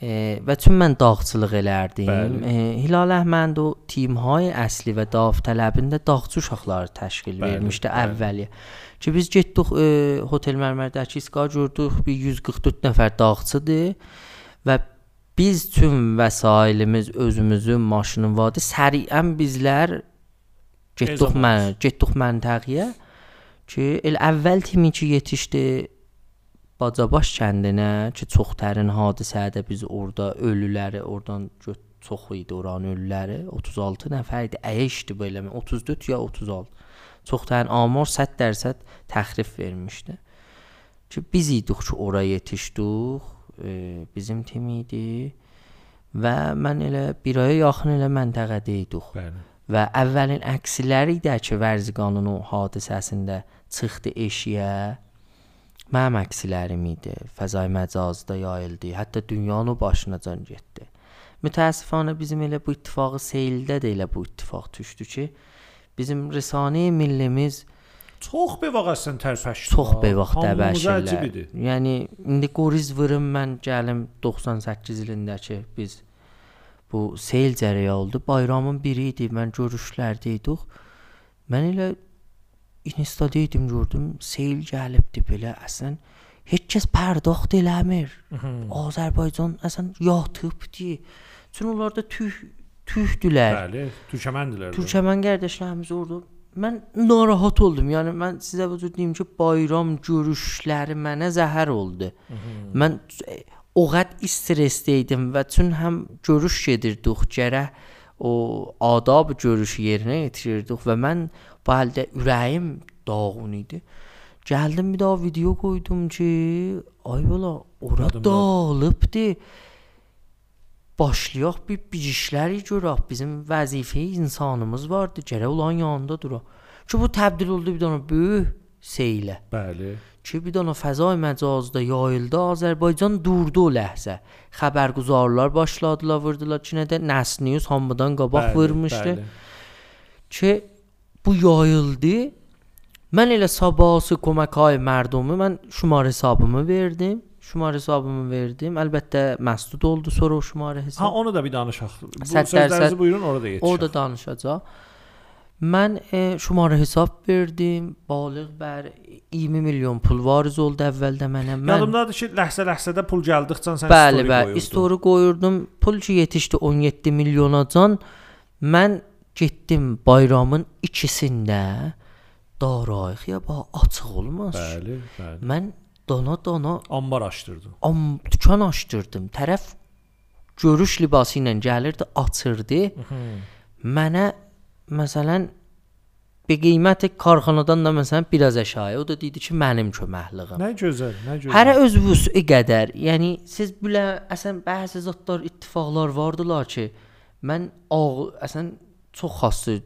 e, və çün mən dağçılıq elərdim. Bəli. E, Hilal Əhməd o timhay əsli və Davtələbində dağçı uşaqları təşkil Bəli, vermişdi bəli. əvvəli. Ki biz getdik e, Hotel Mərmərdəki iska gördük, bir 144 nəfər dağçıdır və biz tüm vəsaitimiz özümüzün maşının vardı. Səriən bizlər Getdik mən, getdik məntəqəyə ki, elə əvvəl timi ki yetişdi Bacabaş kəndinə ki, çox dərin hadisədə biz orada ölüləri oradan çox idi oranın ölüləri. 36 nəfər idi. Əyişdi belə 34 ya 36. Çox dərin amar 100% təxrif vermişdi. Ki biz idik ki, ora yetişdik. E, bizim tim idi və mən elə bir aya yaxın elə məntəqədə idik. Bəli. Və əvvəlin əksiləri də ki, Vərziqanın o hadisəsində çıxdı eşiyə. Mənim əksilərim idi. Fəzai məcazda yayıldı. Hətta dünyanın o başına can getdi. Mütəəssifanə bizim elə bu ittifaqı seyildə də elə bu ittifaq düşdü ki, bizim rəsanə millimiz Çox bevaq əslən tərpəşdi. çox dəbəşirlər. əcibidir. Yəni indi qoriz vırım mən gəlim 98 ilindəki biz bu seyl cərəyanı oldu. Bayramın biri idi. Mən görüşlərdə idik. Mən elə Instada idim gördüm seyl gəlibdi belə əslən heç kəs pərdaxt eləmir. Azərbaycan əslən yatıbdı. Çünki onlarda tüh tühdülər. Bəli, türkməndilər. Türkmen qardaşlarımız orada mən narahat oldum. Yəni mən sizə cür deyim ki, bayram görüşləri mənə zəhər oldu. Mən e, o qədər stressdə idim və çün həm görüş gedirdik, gərək o adab görüşü yerinə yetirirdik və mən bu halda ürəyim dağın idi. Gəldim bir daha video qoydum ki, ay bala, ora dağılıbdı. Başlayaq bir bir işləri görək. Bizim vəzifə insanımız vardı. Gərək olan yanında duraq. Ki bu təbdil oldu bir dənə böyük seylə. Bəli. Ki bir dənə fəzai məcazda yayıldı. Azərbaycan durdu o ləhzə. Xəbərguzarlar başladılar, vurdular ki, nədə Nəs News hamıdan qabaq bəli, vurmuşdu. bəli. ki bu yayıldı. Mən elə sabahsı köməkay mərdumi mən şumar hesabımı verdim. Şumar hesabımı verdim. Əlbəttə məsdud oldu sonra o şumar hesab. Ha onu da bir danışaq. Bu sözlərinizi buyurun orada yetişək. Orada danışacaq. Mən e, şumara hesab verdim. Balıq bər 20 milyon pul variz oldu əvvəldə mənə. Mən Yadımdadır ki, ləhsə-ləhsədə pul gəldikcə sən Bəli, story bəli. qoyurdun. Story qoyurdum. Pul ki yetişdi 17 milyona can. Mən getdim bayramın ikisində darayıqya bax açıq olmaz. Bəli, bəli. Mən dana Ambar açdırdın. am dükan açdırdım. Tərəf görüş libası ilə gəlirdi, açırdı. Mənə məsələn bir qiyməti karxanadan da məsələn biraz aşağı. O da dedi ki, mənim köməkliğim. Nə gözəl, nə gözəl. Hərə öz vüsü qədər. Yəni siz bilə əsən bəzi zətlər ittifaqlar vardılar ki, mən ağ əsən çox xassı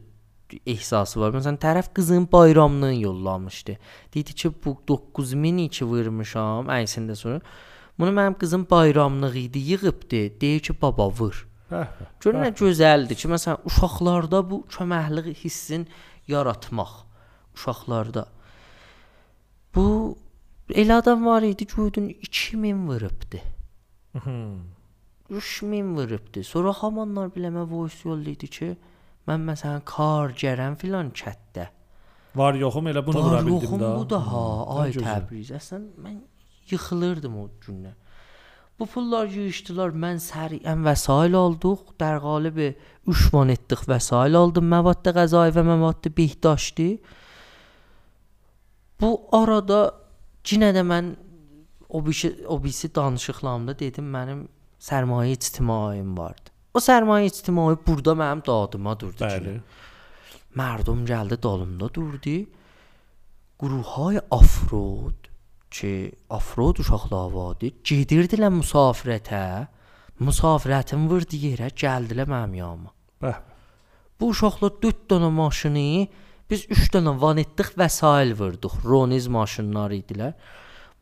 ehsası var. Məsələn, tərəf qızın bayramını yollamışdı. Dedi ki, bu 9002 vurmuşam əysində sonra. Bunu mənim qızım bayramlıq idi, yığıbdı. Deyir ki, baba vur. Bəh. Gör nə gözəldir ki, məsələn, uşaqlarda bu köməklik hissin yaratmaq. Uşaqlarda. Bu elə adam var idi gördün 2000 vurubdu. 3000 vurubdu. Sonra hamanlar biləmə voice yolladı ki, mən məsələn kar gərəm filan çətdə. Var yoxum elə bunu vura Var bildim yoxum da. bu da ha, ay. Təbriz. Əslən mən yıxılırdım o gündən. Bu pullar yığışdılar, mən səriyən vəsail aldıq, dər qalib 3 man etdik vəsail aldım, məvadd qəzai və məvadd behdaşdi. Bu arada yenə də mən o bişi o bisi danışıqlamda dedim, mənim sərmayə ictimaiyim vardı. O sərmayə ictimai burada mənim dadıma durdu. Bəli. Ki, mərdum gəldi dalımda durdu. Quruhay Afrod ki, afrod uşaqlar vardı. Gedirdilər müsafirətə. Müsafirətin vurdu yerə, gəldilər mənim yanıma. Bəh. Bu uşaqlar 4 dənə maşını, biz 3 dənə van etdik, vəsail vurduq. Roniz maşınları idilər.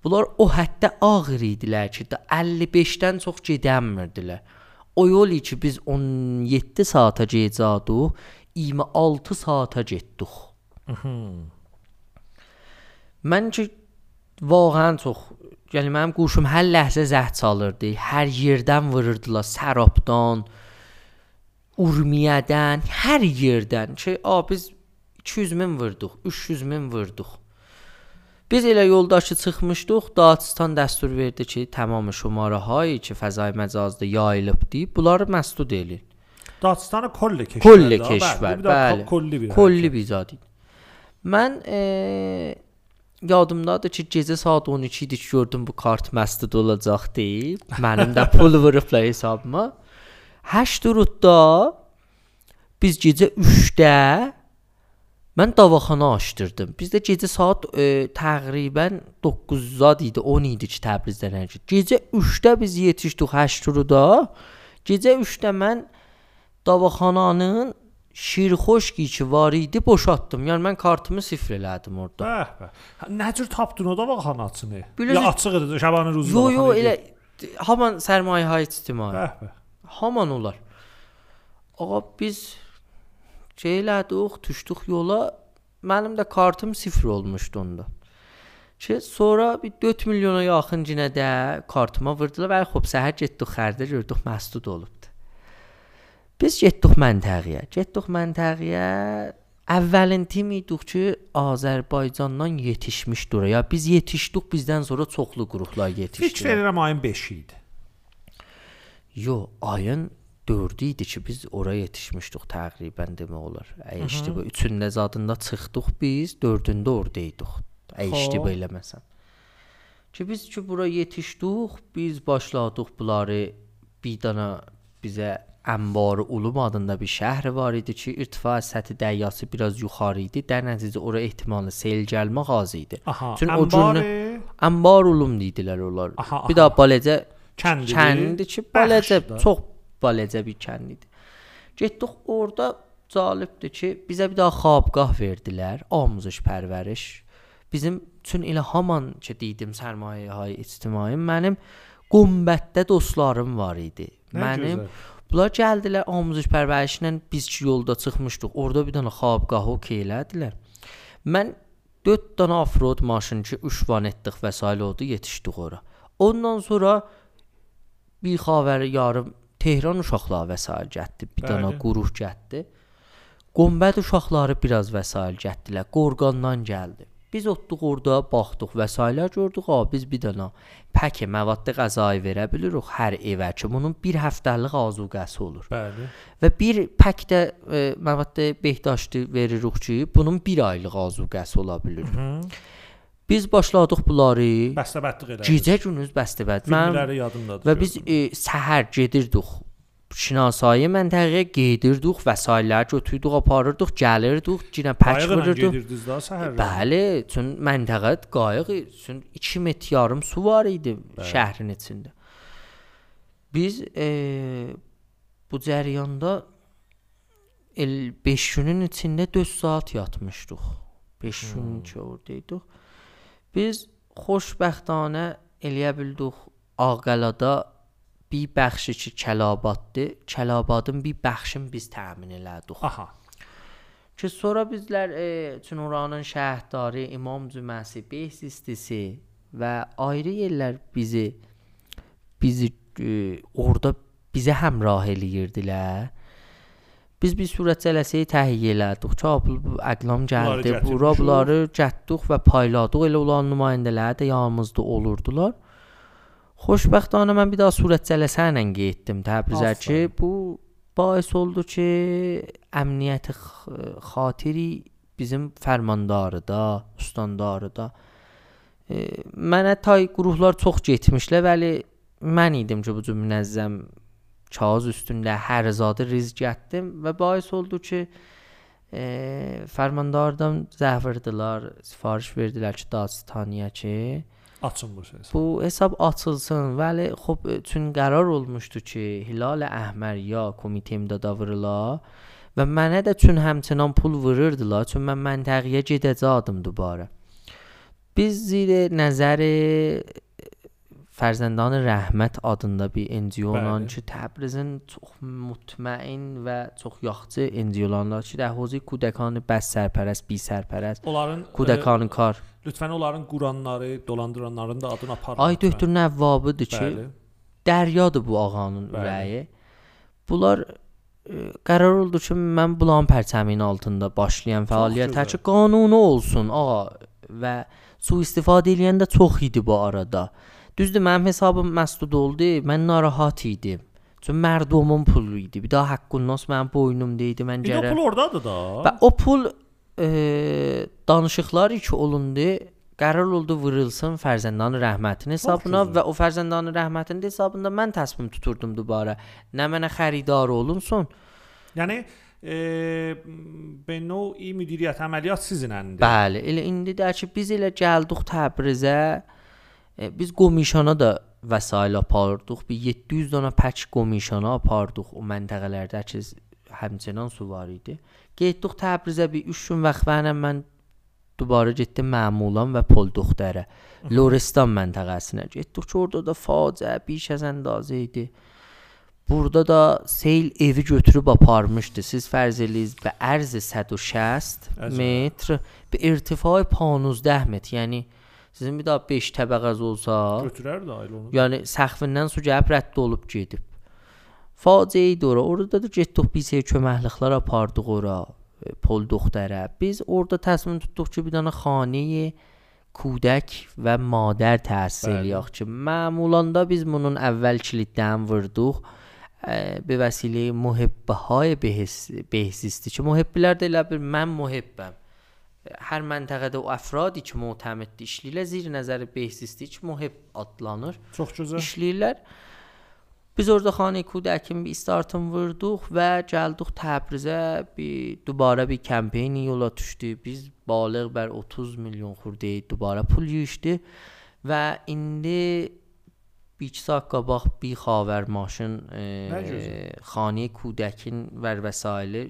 Bunlar o həddə ağır idilər ki, da 55-dən çox gedənmirdilər. O yol ki biz 17 saata gedəcəydik, 26 saata getdik. Mən ki Vaxən çox yəni mənim quşum hər ləhzə zəhd çalırdı. Hər yerdən vururdular, sərapdan, urmiyadan, hər yerdən ki, a biz 200 min vurduq, 300 min vurduq. Biz elə yoldaşı çıxmışdıq, Dağıstan dəstur verdi ki, tamam şumarahay ki, fəzai məcazda yayılıbdı, bunları məsdud elin. Dağıstan kolli keşbər. Kolli keşbər, bəli. Kolli bir. Kolli bir zadı. Mən e, yadımdadır ki, gecə saat 12 idi ki, gördüm bu kart məsdud olacaq deyib. Mənim də pul vurublar hesabıma. 8 rutda biz gecə 3-də mən davaxana açdırdım. Bizdə gecə saat e, təqribən 9 zad idi, 10 idi ki, Təbrizdən hərəkət. Gecə 3-də biz yetişdik 8 ruda. Gecə 3-də mən davaxananın şirxoşki ki var idi boşaltdım. Yəni mən kartımı sifr elədim orada. Bəh, bəh. Nə cür tapdın o davaxanasını? Bilirsiz- Ya açıq idi, Şabanın ruzu. Yo yo elə haman sərmayə hay ictimai. Bəh, bəh. Haman olar. Ağa biz şey elədik, düşdük yola. Mənim də kartım sifr olmuşdu onda. Ki sonra bir 4 milyona yaxın cinə də kartıma vurdular və xop səhər getdik xərdə gördük məsdud olubdu. Biz getdik məntəqəyə. Getdik məntəqəyə. Əvvəlin tim idik ki, Azərbaycandan yetişmişdi oraya. Biz yetişdik, bizdən sonra çoxlu qruplar Fikr yetişdi. verirəm ayın 5 idi. Yo, ayın 4-ü idi ki, biz ora yetişmişdik təqribən demək olar. Əyişdi bu 3-ündə zadında çıxdıq biz, 4-ündə ordaydıq. Əyişdi Xoş. belə məsələn. Ki biz ki bura yetişdik, biz başladıq bunları bir dana bizə Ənbar Ulum adında bir şəhər var idi ki, irtifa səthi dəryası biraz yuxarı idi. Dən nəticə ora ehtimalı sel gəlmə az idi. Aha. Çünki o Ənbarı Ənbar Ulum dedilər onlar. Aha, Bir daha baləcə kəndi. kəndi ki, baləcə çox baləcə bir kənd idi. Getdik orada cəlibdir ki, bizə bir daha xabqah verdilər, amuzş pərvəriş. Bizim üçün elə haman ki, dedim sərmayə-hay ictimai mənim Qumbətdə dostlarım var idi. Nə mənim gözəl. Bunlar gəldilər amuzş pərvərişlə biz ki yolda çıxmışdıq. Orada bir dənə xabqahı okey elədilər. Mən 4 dənə afrod maşın ki 3 van etdik və s. oldu yetişdik ora. Ondan sonra bir xavər yarım Tehran uşaqları vəsail gətdi. Bir dənə quruq gətdi. Qombət uşaqları biraz vəsail gətdilər. Qorqandan gəldi. Biz otduq orada, baxdıq vəsailər gördük. Ha, biz bir dənə pək məvaddə qəzayı verə bilirik hər evə ki, bunun bir həftəlik azuqəsi olur. Bəli. Və bir pək də e, məvaddə behdaşdı veririk ki, bunun bir aylıq azuqəsi ola bilər. Hı. Biz başladıq bunları Bəstəbətlik elədik. gecə gündüz bəstəbəd. Mən yadımdadır. və biz e, səhər gedirdik şinasayı məntəqəyə gedirdik, vəsaitlər götürürdük, aparırdıq, gəlirdik, yenə pək vururduq. gedirdiniz da səhər. Bəli, çün məntəqə qayıq, çün 2 metr yarım su var idi şəhrin içində. Biz e, bu cərəyanda el 5 günün içində 4 saat yatmışdıq. 5 gün ki ordaydıq. Biz xoşbəxtanə eləyə bildik Ağqalada bir bəxşi ki Kəlabaddır. Kəlabadın bir bəxşini biz təmin elədik. Aha. Ki sonra bizlər e, çün oranın şəhərdarı, İmam Cüməsi, Behzistisi və ayrı yerlər bizi bizi e, orada bizə həmrah eləyirdilər. Biz bir surət cələsəyi təhiyyə elədik. Çapıl əqlam gəldi. Bura bunları gətdik və payladıq. Elə olan nümayəndələr də yanımızda olurdular. Xoşbəxtana mən bir daha sürətcələsə ilə getdim Təbrizə ki, bu bais oldu ki, əmniyyəti xatiri bizim fərmandarı da, ustandarı da. E, mənə tay qruplar çox getmişlər, vəli mən idim ki, bu cür münəzzəm kağız üstündə hər zadı rizq etdim və bais oldu ki, e, fərmandardan zəhvirdılar, sifariş verdilər ki, Dastaniyə ki, e, Açın bu ses. Bu hesab açılsın. Vəli xop çün qərar olmuşdu ki, Hilal Əhmər ya komitə imdada vurula və mənə də çün həmçinin pul vururdular, çün mən məntəqəyə gedəcəkdim dubara. Biz zیر nəzər Fərzəndan Rəhmət adında bir NGO-nan Bəli. ki, Təbrizin çox mutmain və çox yaxşı NGO-lanlar ki, də hozir kudəkan bəs sərpərəst, bi sərpərəst, Onların kudəkan kar. E, lütfən onların quranları, dolandıranların da adını aparın. Ay lütfən. doktor Nəvvabıdır ki, Bəli. dəryadır bu ağanın Bəli. ürəyi. Bunlar e, qərar oldu ki, mən bulan pərçəminin altında başlayan fəaliyyətə ki, qanuni olsun, ağa və sui-istifadə edən də çox idi bu arada. Düzdür, mənim hesabım məsdud oldu. Mən narahat idim. Çün mərdumun pulu idi. Bir daha haqqın nas mənim boynumda idi. Mən İndi o gərək pul ordadır da. Və o pul e, danışıqlar iki olundu. Qərar oldu vurulsun Fərzəndanın rəhmətinin hesabına gözəl. və o Fərzəndanın rəhmətinin hesabında mən təslim tuturdum dubara. Nə mənə xəridar olunsun. Yəni e, be növi müdiriyyət əməliyyat sizinəndir. Bəli, elə indi də ki biz elə gəldik Təbrizə. E, biz qomişana da vəsait apardıq. Bir 700 dənə pək qomişana apardıq o məntəqələrdə ki həmçinin su var idi. Getdik Təbrizə bir 3 gün vaxtla mən dubara getdim məmulan və pol duxtərə. Lorestan məntəqəsinə getdik ki orada da faciə biş az əndazə idi. Burada da seyl evi götürüb aparmışdı. Siz fərz eləyiz və ərz 160 Əcəb. metr, bir irtifai 15 metr. Yəni sizin bir daha 5 təbəqəz olsa, götürər də ailə onu. yəni səqfindən su gəlib rədd olub gedib Faciə idi ora. Orada da getdik biz heç köməkliklər apardıq ora. e, Pol duxtərə. Biz orada təsmin tutduq ki, bir dənə xanəyə kudək və madər təsis Bəli. eləyək ki, məmulanda biz bunun əvvəl kiliddən vurduq. e, به وسیله محبه های بهزیستی که محبlər də elə bir mən muhibbəm. Hər məntəqədə o əfradi ki, mötəmid işləyirlər, zir nəzəri behzisti ki, muhib adlanır. Çox gözəl. işləyirlər. Biz orada xanə kudəkin bir startını vurduq və gəldik Təbrizə, bir dubara bir kampaniya yola düşdü. Biz balıq bər 30 milyon xurdey dubara pul yığışdı və indi bir iki saat qabaq bir xavər maşın e, xanə kudəkin və vəsailə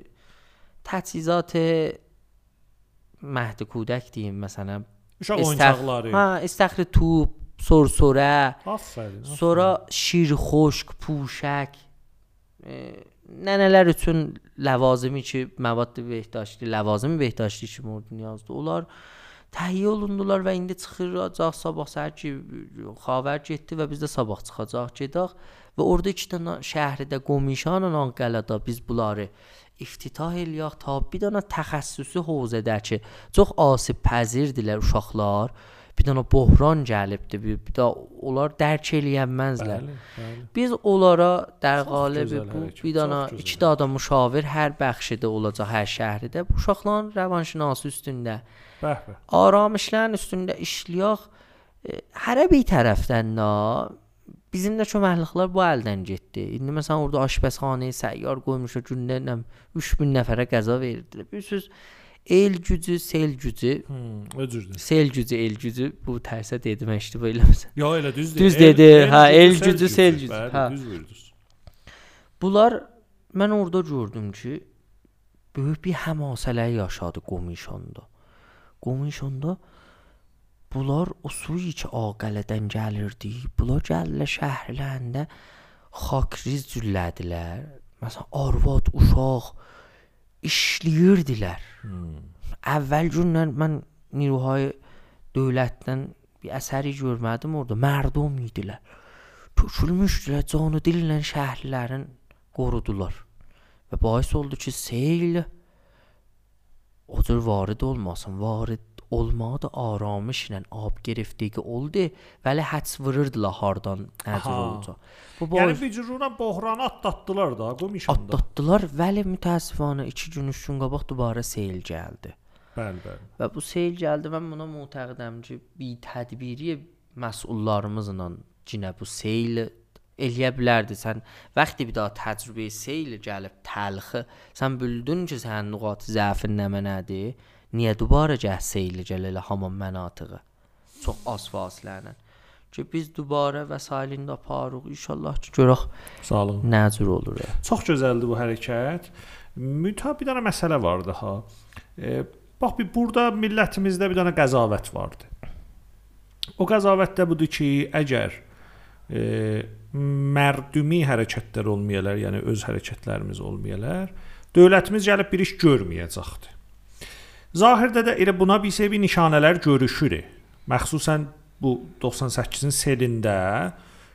təchizat məhd kudək deyim məsələn Uşaq istəx oyuncaqları. Hə, istəxri top, سرسره Aferin. aferin. sonra şir xoşk, puşək e, nənələr üçün ləvazimi ki, məvad behdaştı, ləvazimi behdaştı ki, mord niyazdır. Onlar təhiyyə olundular və indi çıxıracaq sabah səhər ki, xəbər getdi və biz də sabah çıxacaq gedək və orada iki dənə şəhərdə Qomişanla Anqalada biz bunları iftitah eləyək ta bir dənə təxəssüsü hövzədə ki, çox asib pəzirdilər uşaqlar. bir dənə böhran gəlibdi, bir, bir də onlar dərk eləyə bilməzlər. Bəli, bəli. Biz onlara dərqalib bu bir dənə iki də adam müşavir hər bəxşidə olacaq hər şəhərdə. Bu uşaqların rəvanşinası üstündə. Bəhbə. Aram işlərin üstündə işləyək. E, hərə bir tərəfdən də bizim də köməkliklər bu əldən getdi. İndi məsələn orada aşpəzxanaya səyyar qoymuşlar gündə 3000 nəfərə qəza verildi. Bilirsiniz, el gücü, sel gücü, Hmm, özürdür. sel gücü, el gücü bu tərsə dedim işte belə məsələn. Yo elə düzdür. Düz dedi, hə, el gücü, sel gücü, Bəli, hə. düz buyurdunuz. Bunlar mən orada gördüm ki, böyük bir həmasələ yaşadı Qomişonda. Qomişonda bunlar o suyu ki Ağələdən gəlirdi. Bunlar gəldilər şəhərlərində xakriz cüllədilər. Məsələn, arvad, uşaq işləyirdilər. Hmm. Əvvəl gündən mən niruhay dövlətdən bir əsəri görmədim orada. Mərdum idilər. Tökülmüşdülər canı dillə şəhərlərin qorudular. Və bəis oldu ki, sel o cür varid olmasın. Varid olmağı da aramışla ab geriftigi oldu. Vəli həds vururdular hardan Aha. olacaq. Bu Yəni bais bir cürünə bohranı atlatdılar da qomişanda. atlatdılar. Vəli mütəəssifanə 2 gün 3 gün qabaq dubara seyl gəldi. Bəli, bəli. Və bu seyl gəldi mən buna mütəqidəm ki, bir tədbiri məsullarımızla cinə bu seyl eləyə bilərdi. Sən vaxtı bir daha təcrübə seyl gəlib təlxi, sən bildin ki, sənin nüqat zəfin nə mənədir? Niyə dubara gəh seyl gəl elə haman mənatığı? Çox az fasilələ. Ki biz dubara vəsailində aparıq. İnşallah ki, görək Sağ olun. nə cür olur. ya. Çox gözəldir bu hərəkət. Mütəb bir dənə məsələ vardı ha. E, bax bir burada millətimizdə bir dənə qəzavət vardı. O qəzavət də budur ki, əgər e, mərdumi hərəkətlər olmayalar, yəni öz hərəkətlərimiz olmayalar, dövlətimiz gəlib bir iş görməyəcəkdi. Zahirdə də elə buna bir sevi nişanələr görüşür. Məxsusən bu 98-in selində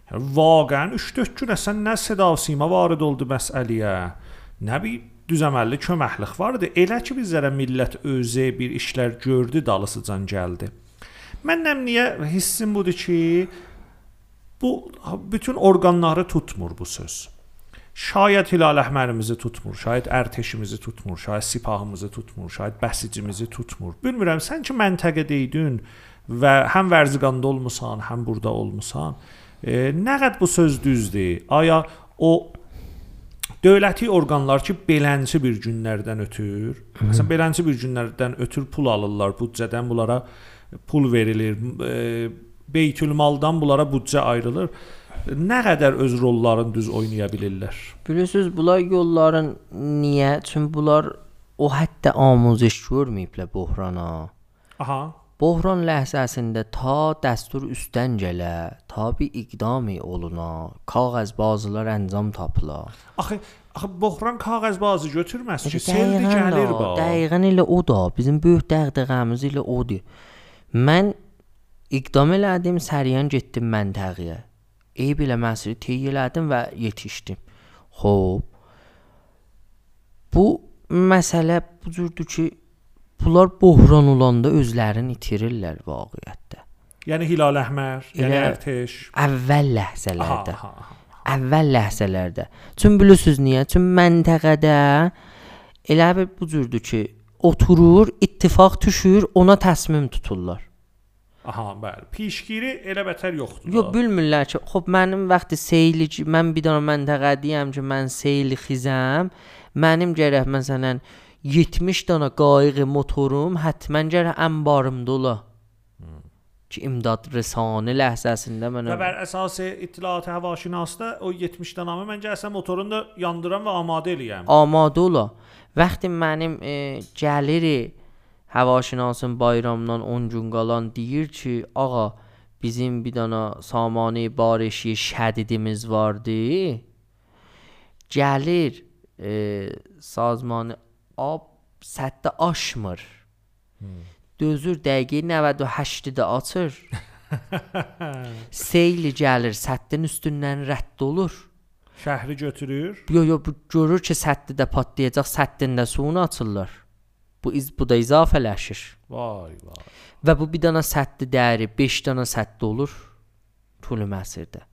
yəni vaqəən 3-4 gün əsən nə seda sima varid oldu məsələyə. Nə bir düzəməlli köməklik vardı. Elə ki bizlərə millət özü bir işlər gördü, dalısıcan gəldi. Məndən niyə hissim budur ki, bu bütün orqanları tutmur bu söz. Şayət Hilal Əhmərimizi tutmur, şayət ərteşimizi tutmur, şayət sipahımızı tutmur, şayət bəsicimizi tutmur. Bilmirəm, sən ki məntəqədə idin və həm Vərziqanda olmusan, həm burada olmusan. E, nə qəd bu söz düzdür? Aya o dövləti orqanlar ki, belənçi bir günlərdən ötür. Məsələn, belənçi bir günlərdən ötür pul alırlar, büdcədən bunlara pul verilir. E, Beytülmaldan bunlara büdcə ayrılır nə qədər öz rollarını düz oynaya bilirlər? Bilirsiniz, bunlar yolların niyə? Çünki bunlar o hətta amuziş görməyiblər böhrana. Aha. Böhran ləhzəsində ta dəstur üstdən gələ, ta bir iqdami oluna, kağəz bazılar əncam tapıla. Axı axı böhran kağəz bazı götürməz ki, seldi gəlir ba. Dəqiqən elə o da, bizim böyük dəğdəğəmiz elə odur. Mən iqdam elədim, səriyən getdim məntəqəyə. Eyb eləməsini tey elədim və yetişdim. Xoş. Bu məsələ bu cürdür ki, bunlar böhran olanda özlərini itirirlər vaqiətdə. Yəni Hilal Əhmər, yəni Ərteş. Əvvəl ləhzələrdə. Aha, aha, aha. Əvvəl ləhzələrdə. Çün bilirsiniz niyə? Çün məntəqədə elə bir bu cürdür ki, oturur, ittifaq düşür, ona təsmim tuturlar. Aha, bəli. Pişgiri elə bətər yoxdur. Yox, bilmirlər ki, xop mənim vaxtı seyli mən bir dənə məntəqədiyəm ki, mən seyli xizəm. Mənim gərək məsələn 70 dənə qayıq motorum həttəmən gərək anbarımda ola. Hmm. Ki imdad rəsanə ləhzəsində mənə Və bər əsas ittiliat həvaşinasda o 70 dənəmi mən gəlsəm motorunu da yandıram və amadə eləyəm. Amadə ola. Vaxtı mənim e, gəliri Həvaşinasın bayramdan 10 gün qalan deyir ki, ağa bizim bir dana samani barişi şədidimiz vardı. Gəlir e, sazmanı ab sətdə aşmır. Hmm. Dözür dəqiqə 98-də açır. [LAUGHS] Seyli gəlir, səddin üstündən rədd olur. Şəhri götürür. Yo yo görür ki, səddidə patlayacaq, səddində suyunu açırlar. Bu iz bu da izafələşir. Vay vay. Və bu bir dana səddi dəyəri 5 dana səddi olur tülü məsirdə.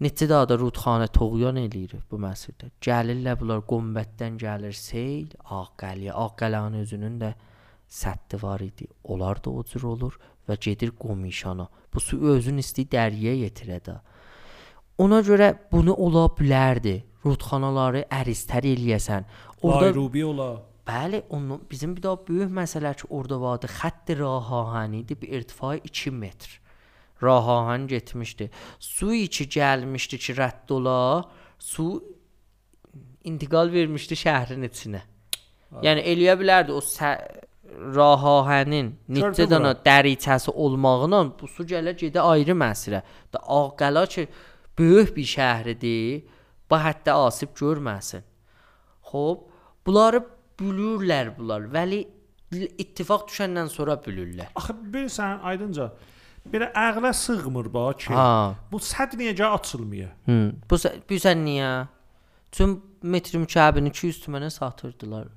Neçə daha da rudxanə toğyan eləyir bu məsirdə. Gəlirlər bunlar qombətdən gəlir seyl, Ağqəliyə, Ağqəlanın özünün də səddi var idi. Onlar da o cür olur və gedir qomişana. Bu su özün istəyir dəriyə yetirə də. Ona görə bunu ola bilərdi. Rudxanaları əristər eləyəsən. Orda Rubi ola. Bəli, onun bizim bir daha böyük məsələ ki, orada vardı. Xətt rah ahəni idi, bir irtifa 2 metr. Rah ahən getmişdi. Su içi gəlmişdi ki, rədd ola, su intiqal vermişdi şəhərin içinə. Ha. Yəni eləyə bilərdi o rah ahənin neçə dənə dəriçəsi olmağıyla bu su gələ gedə ayrı məsələ. Da Ağqəla ki, böyük bir şəhridir. Bu hətta asib görməsin. Xoş, bunları bülürlər bunlar. Vəli ittifaq düşəndən sonra bülürlər. Axı bilirsən aydınca belə əqlə sığmır ba ki. Ha. Bu səd niyə açılmıyor? Hı. Bu bilirsən niyə? Çün metr mükəbbini 200 tümənə satırdılar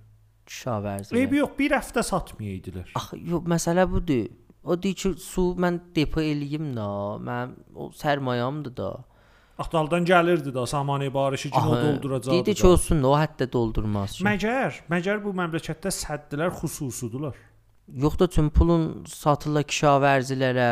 kişavərzə. Eybi yox, bir həftə satmayaydılar. Axı yox, məsələ budur. O deyir ki, su mən depo eləyim də, mənim o sərmayamdır da. Axtaldan gəlirdi da Samani barışı kimi o dolduracaqdı. Dedi ki, olsun da o hətta doldurmaz. Ki. Məgər, məgər bu məmləkətdə səddlər xüsusidirlər. Yox da tüm pulun satırlar kişavərzilərə.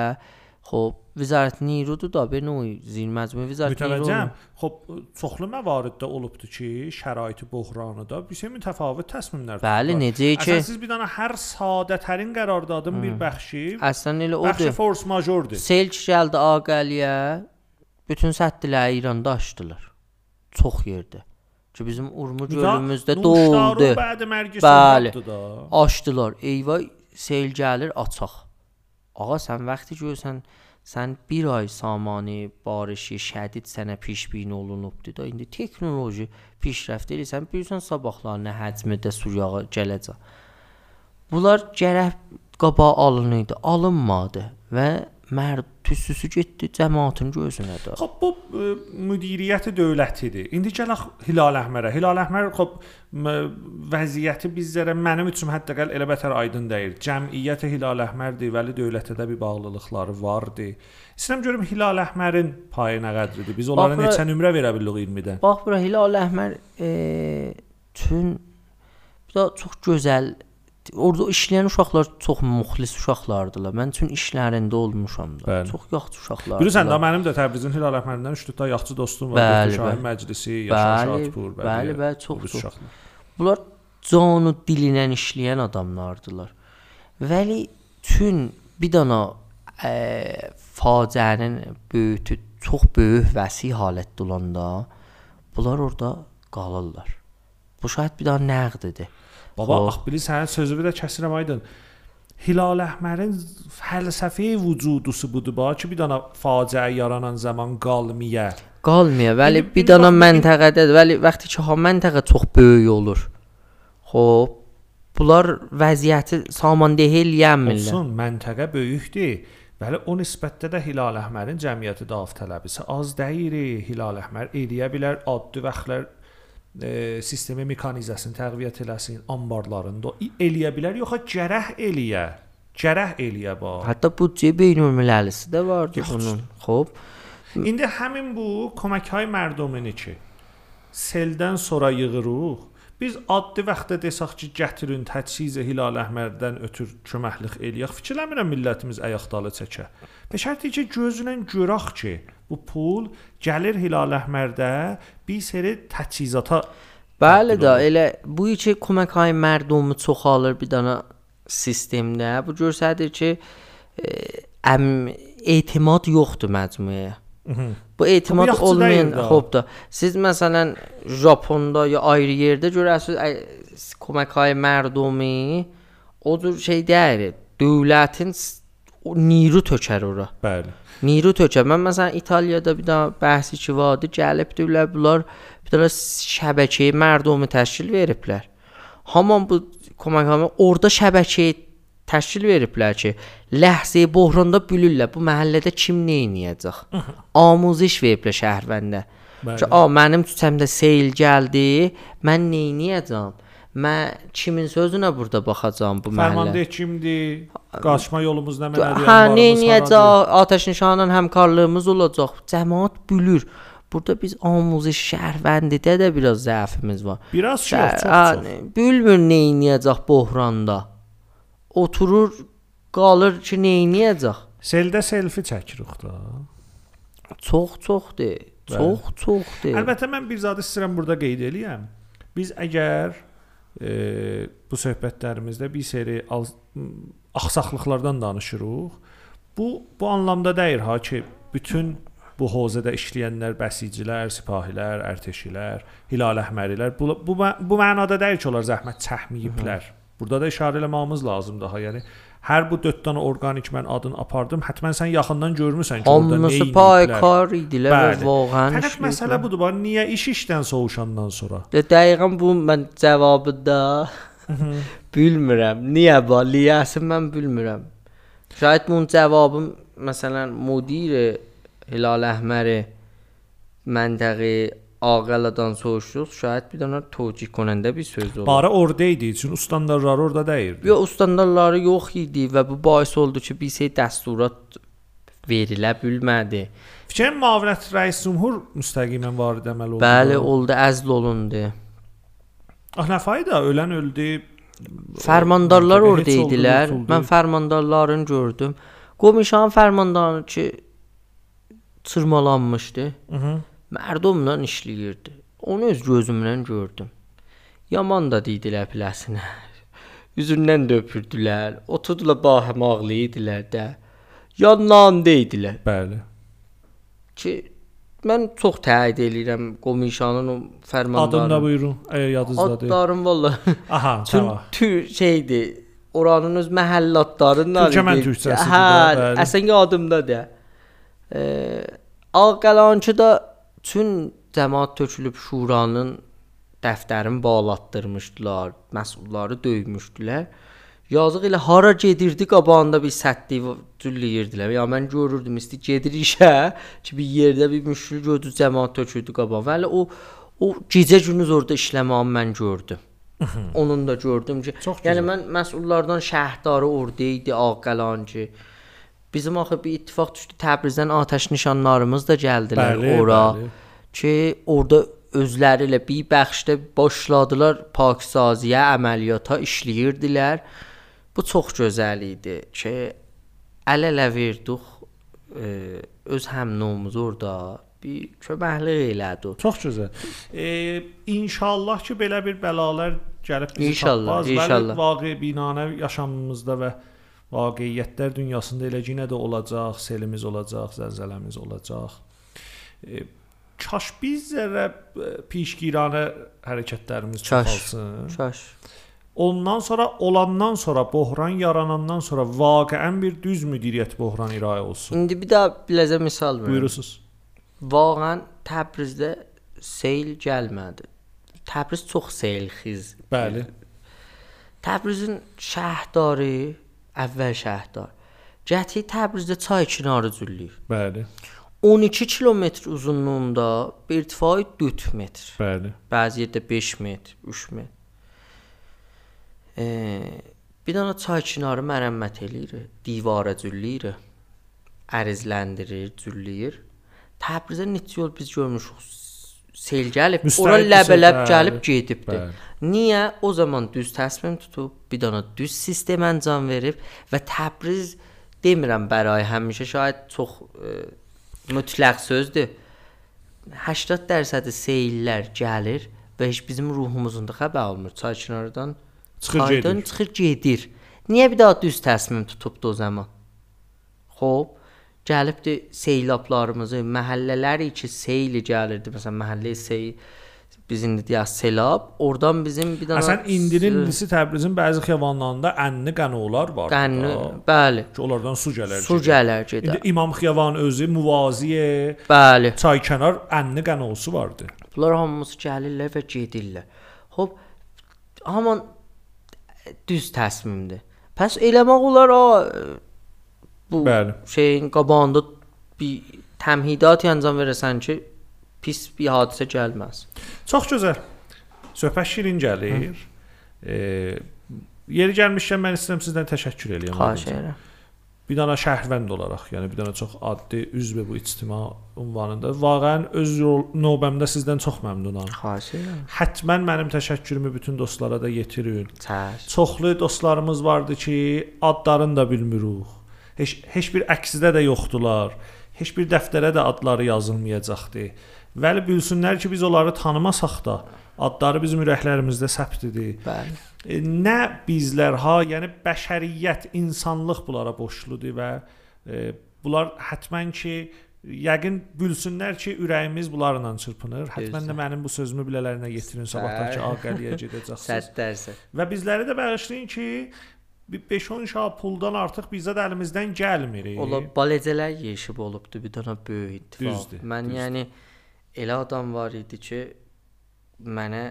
Xoş, Vizarət Nirudur da bir növ zilməcmə Vizarət Niru. Mütəvəccəm. Xoş, çoxlu məvariddə olubdu ki, şəraiti böhranıda bir şey mütəfavit təsmimlər. Bəli, necə ki? Əsasən siz bir dənə hər sadətərin qərardadın bir bəxşi. Əslən elə odur. Bəxşi force majordur. Sel gəldi Ağəliyə, Bütün səddləri İranda açdılar. Çox yerdə. Ki bizim Urmu gölümüzdə doldu. Bəli. Açdılar. Eyvay sel gəlir açaq. Ağa sən vaxtı görsən sən bir ay samanı barışı şədid sənə pişbin olunubdu da indi texnoloji pişrəft edirsən bilirsən sabahlar nə həcmdə su yağı gələcək. Bunlar gərək qaba alınırdı, alınmadı və mərd tüssüsü getdi cəmaatın gözünə də. Xop bu ə, müdiriyyəti dövlətidir. İndi gələk Hilal Əhmərə. Hilal Əhmər xop vəziyyəti bizlərə mənim üçün hətta elə bətər aydın deyil. Cəmiyyəti Hilal Əhmərdir, vəli dövlətə də bir bağlılıqları vardı. İstəyirəm görüm Hilal Əhmərin payı nə qədridir? Biz onlara Bax, neçə nömrə verə bilirik 20-dən? Bax bura Hilal Əhmər e, tün bir də çox gözəl Orada işləyən uşaqlar çox müxlis uşaqlardılar. Mən üçün işlərində olmuşam da. Bəli. Çox yaxşı uşaqlardılar. Bilirsən də mənim də Təbrizin Hilal Əhmərindən 3 ta yaxçı dostum var. Bəli, Bəli, Şahin bəli. Məclisi, Yaşar Bəli, Şadpur, bəli, bəli, o çox çox. uşaqlar. Bunlar canu dilinə işləyən adamlardılar. Vəli tün bir dana ə, faciənin böyütü çox böyük vəsi halətdə olanda bunlar orada qalırlar. Bu şahid bir daha nəqdidir. Baba, Xop. ax bilirsən, sözümü də kəsirəm aydın. Hilal Əhmərin fəlsəfi vücudusu budur bax ki, bir dana faciə yaranan zaman qalmıya. Qalmaya. Vəli İndi- bir dana bax, məntəqədədir. Vəli vaxtı ki, ha məntəqə çox böyük olur. Xoş. Bunlar vəziyyəti samandeh eləyənmirlər. Olsun, məntəqə böyükdür. Bəli, o nisbətdə də Hilal Əhmərin cəmiyyəti dav tələbisi az deyil. Hilal Əhmər eləyə bilər addı vaxtlar e, sistemi mekanizasını təqviyyət eləsin, anbarlarında i- eləyə bilər, yoxsa gərək eləyə. Gərək eləyə bax. Hətta büdcə beynəlmiləlisi də vardı Yox. bunun. Xoş. İndi həmin bu köməkhay mərdumini ki seldən sonra yığırıq. Biz addi vaxtda desək ki, gətirin təchizə Hilal Əhmərdən ötür köməklik eləyək. Fikirləmirəm millətimiz ayaqdalı çəkə. Və şərti ki, gözünlə görək ki, bu pul gəlir Hilal Əhmərdə bir seri təchizata Bəli də elə bu iki köməkhay mərdumu çoxalır bir dana sistemdə. Bu göstərir ki, e, əm etimad yoxdur məcmuəyə. Mhm. Bu etimad olmayan deyil də. xob da. Siz məsələn Japonda ya ayrı yerdə görəsiz ə, köməkhay mərdumi o cür şey deyil. Dövlətin o niru tökər ora. Bəli. Niru tökər. Mən məsələn İtaliyada bir daha bəhsi ki vardı, gəlibdilər bunlar bir dənə şəbəkəyi mərdumi təşkil veriblər. Haman bu köməkhamə orada şəbəkəyi təşkil veriblər ki, ləhzəyə bohranda bülürlər. Bu məhəllədə kim nə edəcək? Amuziş veriblər şəhərvəndə. Bəli. Ki, a mənim küçəmdə seyl gəldi, mən nə edəcəm? Mən kimin sözünə burada baxacağam bu məhəllə? Fərmandeh kimdir? Qaçma yolumuz nə mənədir? Hə, nə edəcək? Atəş nişanla həmkarlığımız olacaq. Cəmaət bülür. Burada biz amuziş şəhərvəndidə də biraz zəifimiz var. Biraz çox, Şəhər- çox, hə, çox. Bilmir nə edəcək bohranda. Oturur qalır ki, nə edəcək? Seldə selfi çəkirik da. Çox çoxdur. Çox çoxdur. Əlbəttə mən bir zad istəyirəm burada qeyd eləyəm. Biz əgər e, bu söhbətlərimizdə bir seri axsaqlıqlardan danışırıq. Bu bu anlamda deyil ha ki, bütün bu hozədə işləyənlər, bəsicilər, sipahilər, ərtəşilər, hilal əhmərilər bu bu, bu mənada deyil ki, onlar zəhmət çəkməyiblər. Burada da işarə eləməyimiz lazımdır ha. Yəni hər bu 4 dənə orqanik mən adını apardım. Həttəmən sən yaxından görmüsən ki, orada nə Hamısı ediblər. paykar idilər və vağən Fəqət məsələ budur, bax, niyə iş işdən soğuşandan sonra? Dəqiqən bu mən cavabı da [LAUGHS] bilmirəm. Niyə bu? Liyəsi mən bilmirəm. Şayət bunun cavabı məsələn müdir Hilal Əhməri məntəqi ağaladan soruşduq. Şayət bir dənə tövcih konəndə bir söz olur. Bara orada idi, üçün standartları orada deyildi. Yo standartları yox idi və bu bais oldu ki, bir şey dəsturat verilə bilmədi. Fikrin müavinət rəis cümhur müstəqimən varid əməl oldu. Bəli, oldu, əzl olundu. Ah nə fayda, ölən öldü. Fərmandarlar orada idilər. Mən fərmandarlarını gördüm. Qomişan fərmandarı ki çırmalanmışdı. Mhm. Mərdumla işləyirdi. Onu öz gözümlə gördüm. Yaman da dedilər piləsinə. Üzündən də öpürdülər. Oturdular bahəm ağlayırdılar da. Yanlarında idilər Bəli. ki mən çox təyid eləyirəm qomişanın o Adını da fərmandarını. buyurun, əgər yadınızdadır. Adlarım vallahi [LAUGHS] Aha, tamam. tür şeydi. Oranın öz məhəllə adlarından. Türkmən türkçəsidir Hə, də, bəli. əsən yadımdadır. Eee Tüm cəmaət tökülüb şuranın dəftərini bağlatdırmışdılar, məsulları döymüşdülər. Yazıq elə hara gedirdi qabağında bir sətli cülləyirdilər. Ya mən görürdüm isti gedir işə ki bir yerdə bir müşkül gördü cəmaət tökürdü qabağa. Vəli o o gecə gündüz orada işləməyimi mən gördüm. Onun da gördüm ki, Çox yəni mən məsullardan şəhərdarı orada idi, Ağqalancı. Bizim axı bir ittifaq düşdü Təbrizdən atəş nişanlarımız da gəldilər Bəli, ora. bəli. ki, orada özləri ilə bir bəxşdə başladılar pakisaziyə, əməliyyata işləyirdilər. Bu çox gözəl idi ki, əl-ələ verdik e, öz həmnumuz orada bir köməklik elədi. Çox gözəl. E, inşallah ki belə bir bəlalar gəlib bizi İnşallah, tapmaz. inşallah. Bəli, vaqe binanə yaşamımızda və vaqiəttlər dünyasında elə yenə də olacaq, selimiz olacaq, zəlzələmiz olacaq. E, kaş biz zərrə e, pişgiranə hərəkətlərimiz Kaş. çoxalsın. Şaş. Ondan sonra olandan sonra böhran yaranandan sonra vaqiən bir düz müdiriyyət böhran irayə olsun. İndi bir daha biləcə misal verim. Buyurusuz. Vağən Təbrizdə seyl gəlmədi. Təbriz çox seylxiz. Bəli. Təbrizin şəhərdarı, əvvəl şəhərdar. Gəti Təbrizdə çay kənarı cülləyir. Bəli. 12 kilometr uzunluğunda irtifai 4 metr. Bəli. Bəzi yerdə 5 metr, 3 metr. E, bir dənə çay kənarı mərəmmət eləyir, divara cülləyir, ərizləndirir, cülləyir. Təbrizə neçə yol biz görmüşük. Sel gəlib, ora Müstəqil ləbələb sel, gəlib gedibdi. bəli. Niyə? O zaman düz təsmim tutub, bir dənə düz sistem əncam verib və Təbriz demirəm bəray həmişə şaید çox e, mütləq sözdür. 80% seyillər gəlir və heç bizim ruhumuzun da xəbər olmur. Çay kənarından Çıxır gedir. çıxır gedir. Niyə bir daha düz təsmim tutubdu o zaman? Xoş, gəlibdi seylablarımızı, məhəllələri ki, seyli gəlirdi. Məsələn, məhəllə sey biz indi deyək selab, oradan bizim bir dənə Məsələn, indinin indisi Təbrizin bəzi xiyavanlarında ənni qənolar var. qənni, bəli, ki, onlardan su gələr. su gələr gedir. İndi İmam Xiyavan özü muvaziyə Bəli. çaykənar ənni qənosu vardı. Bunlar hamısı gəlirlər və gedirlər. Hop, haman düz təsmimdir. Pəs eləmək olar a bu Bəli. şeyin qabağında bir təmhidat əncam verəsən ki, pis bir hadisə gəlməz. Çox gözəl. Söhbət şirin gəlir. E, yeri gəlmişkən mən istəyirəm sizdən təşəkkür eləyəm. Xahiş edirəm. bir dənə şəhərvənd olaraq, yəni bir dənə çox addi üzv bu ictima ünvanında vaqəən öz növbəmdə sizdən çox məmnunam. Xahiş edirəm. Hətmən mənim təşəkkürümü bütün dostlara da yetirin. Çəş. Çoxlu dostlarımız vardı ki, adlarını da bilmirik. Heç heç bir əksidə də yoxdular. Heç bir dəftərə də adları yazılmayacaqdı. Vəli bilsinlər ki, biz onları tanımasaq da, adları bizim ürəklərimizdə səbtidir. Bəli. E, nə bizlər ha, yəni bəşəriyyət, insanlıq bunlara borcludur və e, bunlar hətmən ki yəqin bilsinlər ki, ürəyimiz bunlarla çırpınır. Hətmən də mənim bu sözümü bilələrinə yetirin sabahdakı Sağ- Ağqəliyə gedəcəksiniz. [LAUGHS] 100%. Və bizləri də bağışlayın ki, bir 5-10 şah puldan artıq bizə də əlimizdən gəlmir. Ola balecələr yeşib olubdu bir dənə böyük ittifaq. Düzdür, Mən düzdür. yəni elə adam var idi ki mənə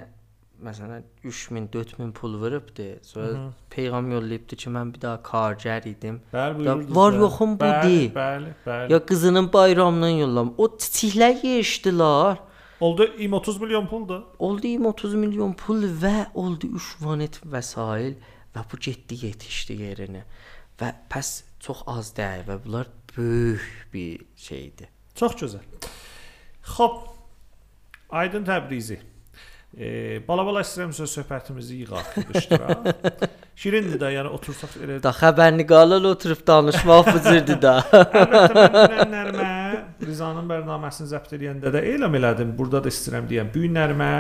məsələn 3000, 4000 pul veribdi. Sonra Mhm. peyğam yollayıbdı ki, mən bir daha kargər idim. Bəli, buyurdunuz. var bəli. yoxum bu deyil. Bəli, bəli. Ya qızının bayramından yollam. O çiçəklər yeşdilər. Oldu 30 milyon puldur. Oldu 30 milyon pul və oldu 3 vanet vəsail və bu getdi yetişdi yerinə. Və pəs çox az deyil və bunlar böyük bir şeydir. Çox gözəl. Xoş. Aydın Təbrizi. E, bala-bala istəyirəm söz söhbətimizi yığaq, yığışdıraq. [LAUGHS] Şirindir də, yəni otursaq elə Da xəbərni qalal oturub danışmaq bıcırdı da. [LAUGHS] Əlbəttə mən dünənlərimə Rizanın bərnaməsini zəbt edəndə də elan elədim. Burada da istəyirəm deyəm. Bu günlərimə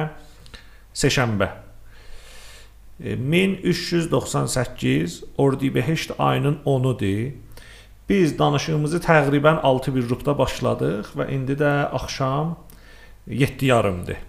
seşənbə e, 1398 Ordibehişt ayının 10-udur. Biz danışığımızı təqribən 6 bir rubda başladıq və indi də axşam 7 yarımdır.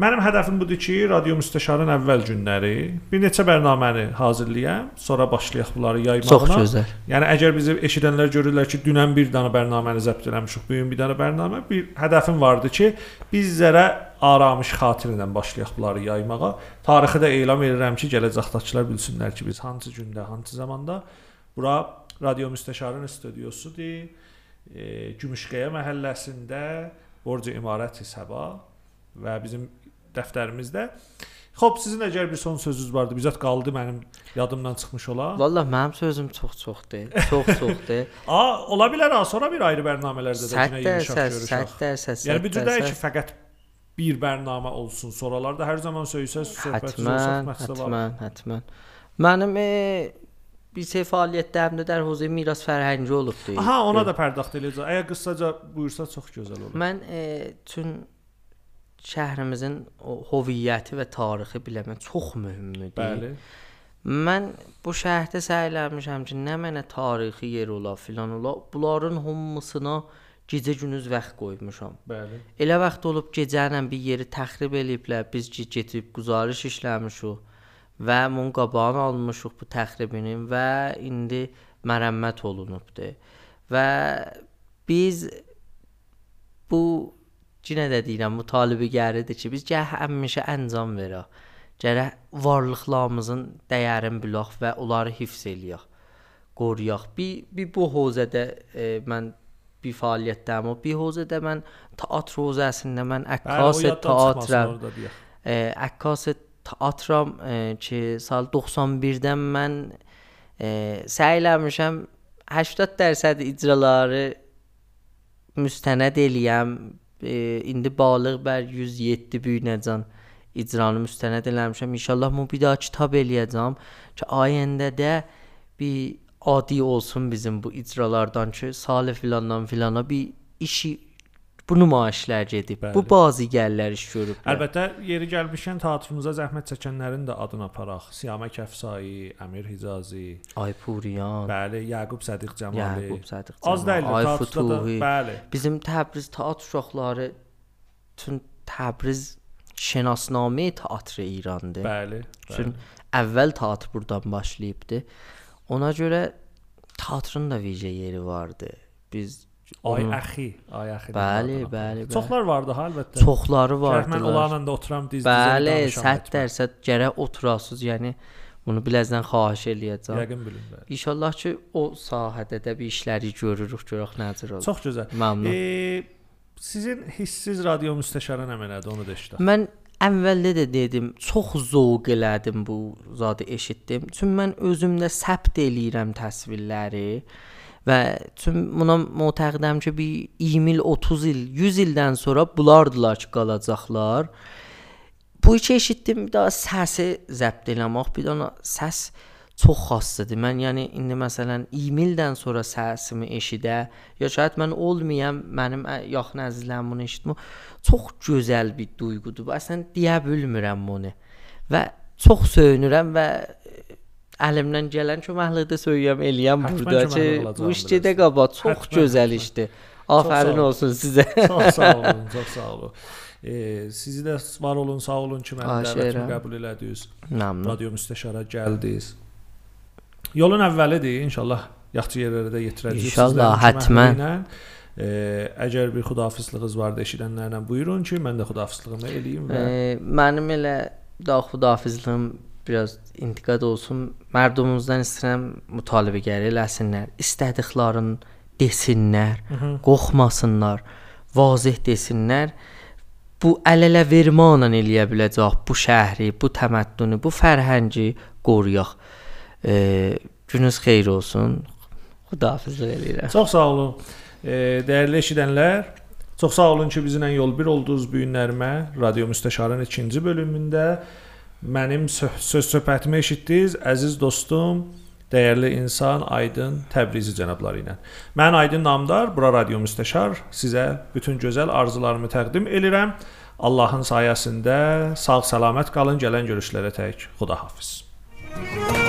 Mənim hədəfim budur ki, radio müstəşarın əvvəl günləri bir neçə proqramını hazırlayam, sonra başlayaq bunları yaymağına. Çox gözəl. Yəni əgər bizi eşidənlər görürlər ki, dünən bir dənə proqramını zəbt eləmişik, bu gün bir dənə proqramı, bir hədəfim vardı ki, bizlərə aramış xatirə ilə başlayaq bunları yaymağa. Tarixi də elan edirəm ki, gələcəkdəkilər bilsinlər ki, biz hansı gündə, hansı zamanda bura radio müstəşarın studiosudur. E, Gümüşqaya məhəlləsində Borca İmarət Səba və bizim dəftərimizdə. Xoş, sizin əgər bir son sözünüz vardı, bizət qaldı mənim yadımdan çıxmış ola. Vallah mənim sözüm çox-çoxdur. Çox-çoxdur. [LAUGHS] A, ola bilər ha, sonra bir ayrı proqramlarda da yenə görüşək. 100 dərsə. Yəni bir cür deyil ki, fəqət bir proqram olsun. Sonralarda hər zaman söysəz, söhbət məqsəd var. Hətmən, hətmən. Mənim e, bir şey fəaliyyətlərimdə də huzur miras fərhəngi olubdu. Aha, ona da pərdaxt eləyəcək. Əgər qısaca buyursa çox gözəl olar. Mən e, çün şəhrimizin hüviyyəti və tarixi biləmək çox mühümdür. Bəli. Mən bu şəhərdə səyləmişəm ki, nə mənə tarixi yer ola, filan ola. Bunların hamısına gecə gündüz vaxt qoymuşam. Bəli. Elə vaxt olub gecənlə bir yeri təxrib eləyiblər, biz getib guzarış işləmişik və bunun qabağını almışıq bu təxribinin və indi mərəmmət olunubdur. Və biz bu yenə də deyirəm, mütalibəgəridir ki, biz gəh həmişə əncam verək. Gərək varlıqlarımızın dəyərini bilək və onları hifz eləyək. Qoruyaq. Bir, bir bu hozədə e, mən bir fəaliyyətdəyəm. O bir hozədə mən teatr hozəsində mən əkkaz teatrım. E, əkkaz teatram e, ki, sal 91-dən mən e, səy eləmişəm 80% icraları müstənəd eləyəm. E, indi balıq bər 107 büyünəcən icranı müstənəd eləmişəm. İnşallah bu bir daha kitab eləyəcəm ki, ayəndədə bir adi olsun bizim bu icralardan ki, Salih filandan filana bir işi bu nümayişlər gedib. Bəli. Bu bazigərlər iş görüblər. Əlbəttə, yeri gəlmişkən teatrımıza zəhmət çəkənlərin də adını aparaq. Siyamə Kəfsai, Əmir Hicazi, Aypuriyan, bəli, Yaqub Sədiq Cəmali. Yaqub Sədiq Cəmali. Az deyil, Ayfutuhi. Bəli. Bizim Təbriz teatr uşaqları tün Təbriz şənasnamə teatrı İrandır. Bəli. Çün əvvəl teatr burdan başlayıbdı. Ona görə teatrın da vicə yeri vardı. Biz Ay əxi, ay əxi. Bəli, bəli, bəli. Çoxlar vardı ha əlbəttə. Çoxları vardı. Mən onlarla da oturam diz-dizə Bəli, 100% gərək oturasınız. Yəni bunu biləcən xahiş eləyəcəm. Yəqin bilin bəli. İnşallah ki o sahədə də bir işləri görürük, görək necə olur. Çox gözəl. Məmnun. E, sizin hissiz radio müstəşarı nə mənadır onu da eşidək. Mən əvvəldə də dedim, çox zövq elədim bu zadı eşitdim. Çünki mən özümdə səbt eləyirəm təsvirləri və çünki buna mütəqidəm ki, bir 20 il, 30 il, 100 ildən sonra bulardılar ki, qalacaqlar. Bu iki eşitdim, bir daha səsi zəbt eləmək, bir daha səs çox xassıdır. Mən yəni indi məsələn 20 ildən sonra səsimi eşidə, ya şayad mən olmayam, mənim yaxın əzizlərim bunu eşitmə, çox gözəl bir duyğudur. Əslən deyə bilmirəm bunu. Və çox söyünürəm və əlimdən gələn köməklikdə söyləyəm, eləyəm burada ki, bu işdə qaba çox Hətmən, gözəl işdir. Afərin olsun sizə. çox sağ olun, [LAUGHS] çox sağ olun. E, sizi də var olun, sağ olun ki, məni dəvətimi qəbul elədiniz. Məmnun. Radio müstəşara gəldiniz. Yolun əvvəlidir, inşallah yaxşı yerlərə də yetirəcəyik. İnşallah, hətmən. E, əgər bir xudafizliyiniz vardı eşidənlərlə buyurun ki, mən də xudafizliyimi eləyim və e, mənim elə da xudafizliyim biraz intiqad olsun. Mərdumumuzdan istəyirəm mütalibəgər eləsinlər, istədiklərini desinlər, Hı -hı. qorxmasınlar, vazih desinlər. Bu əl-ələ vermanla eləyə biləcək bu şəhri, bu təməddünü, bu fərhəngi qoruyaq. E, gününüz xeyir olsun. Xudahafizlik eləyirəm. Çox sağ olun. E, dəyərli eşidənlər, çox sağ olun ki, bizimlə yol bir oldunuz bu günlərimə. Radio müstəşarın 2-ci bölümündə mənim söz söhbətimi eşitdiniz, əziz dostum, dəyərli insan Aydın Təbrizi cənabları ilə. Mən Aydın Namdar, bura radio müstəşar sizə bütün gözəl arzularımı təqdim edirəm. Allahın sayəsində sağ-salamat qalın, gələn görüşlərə tək. Xudahafiz. Müzik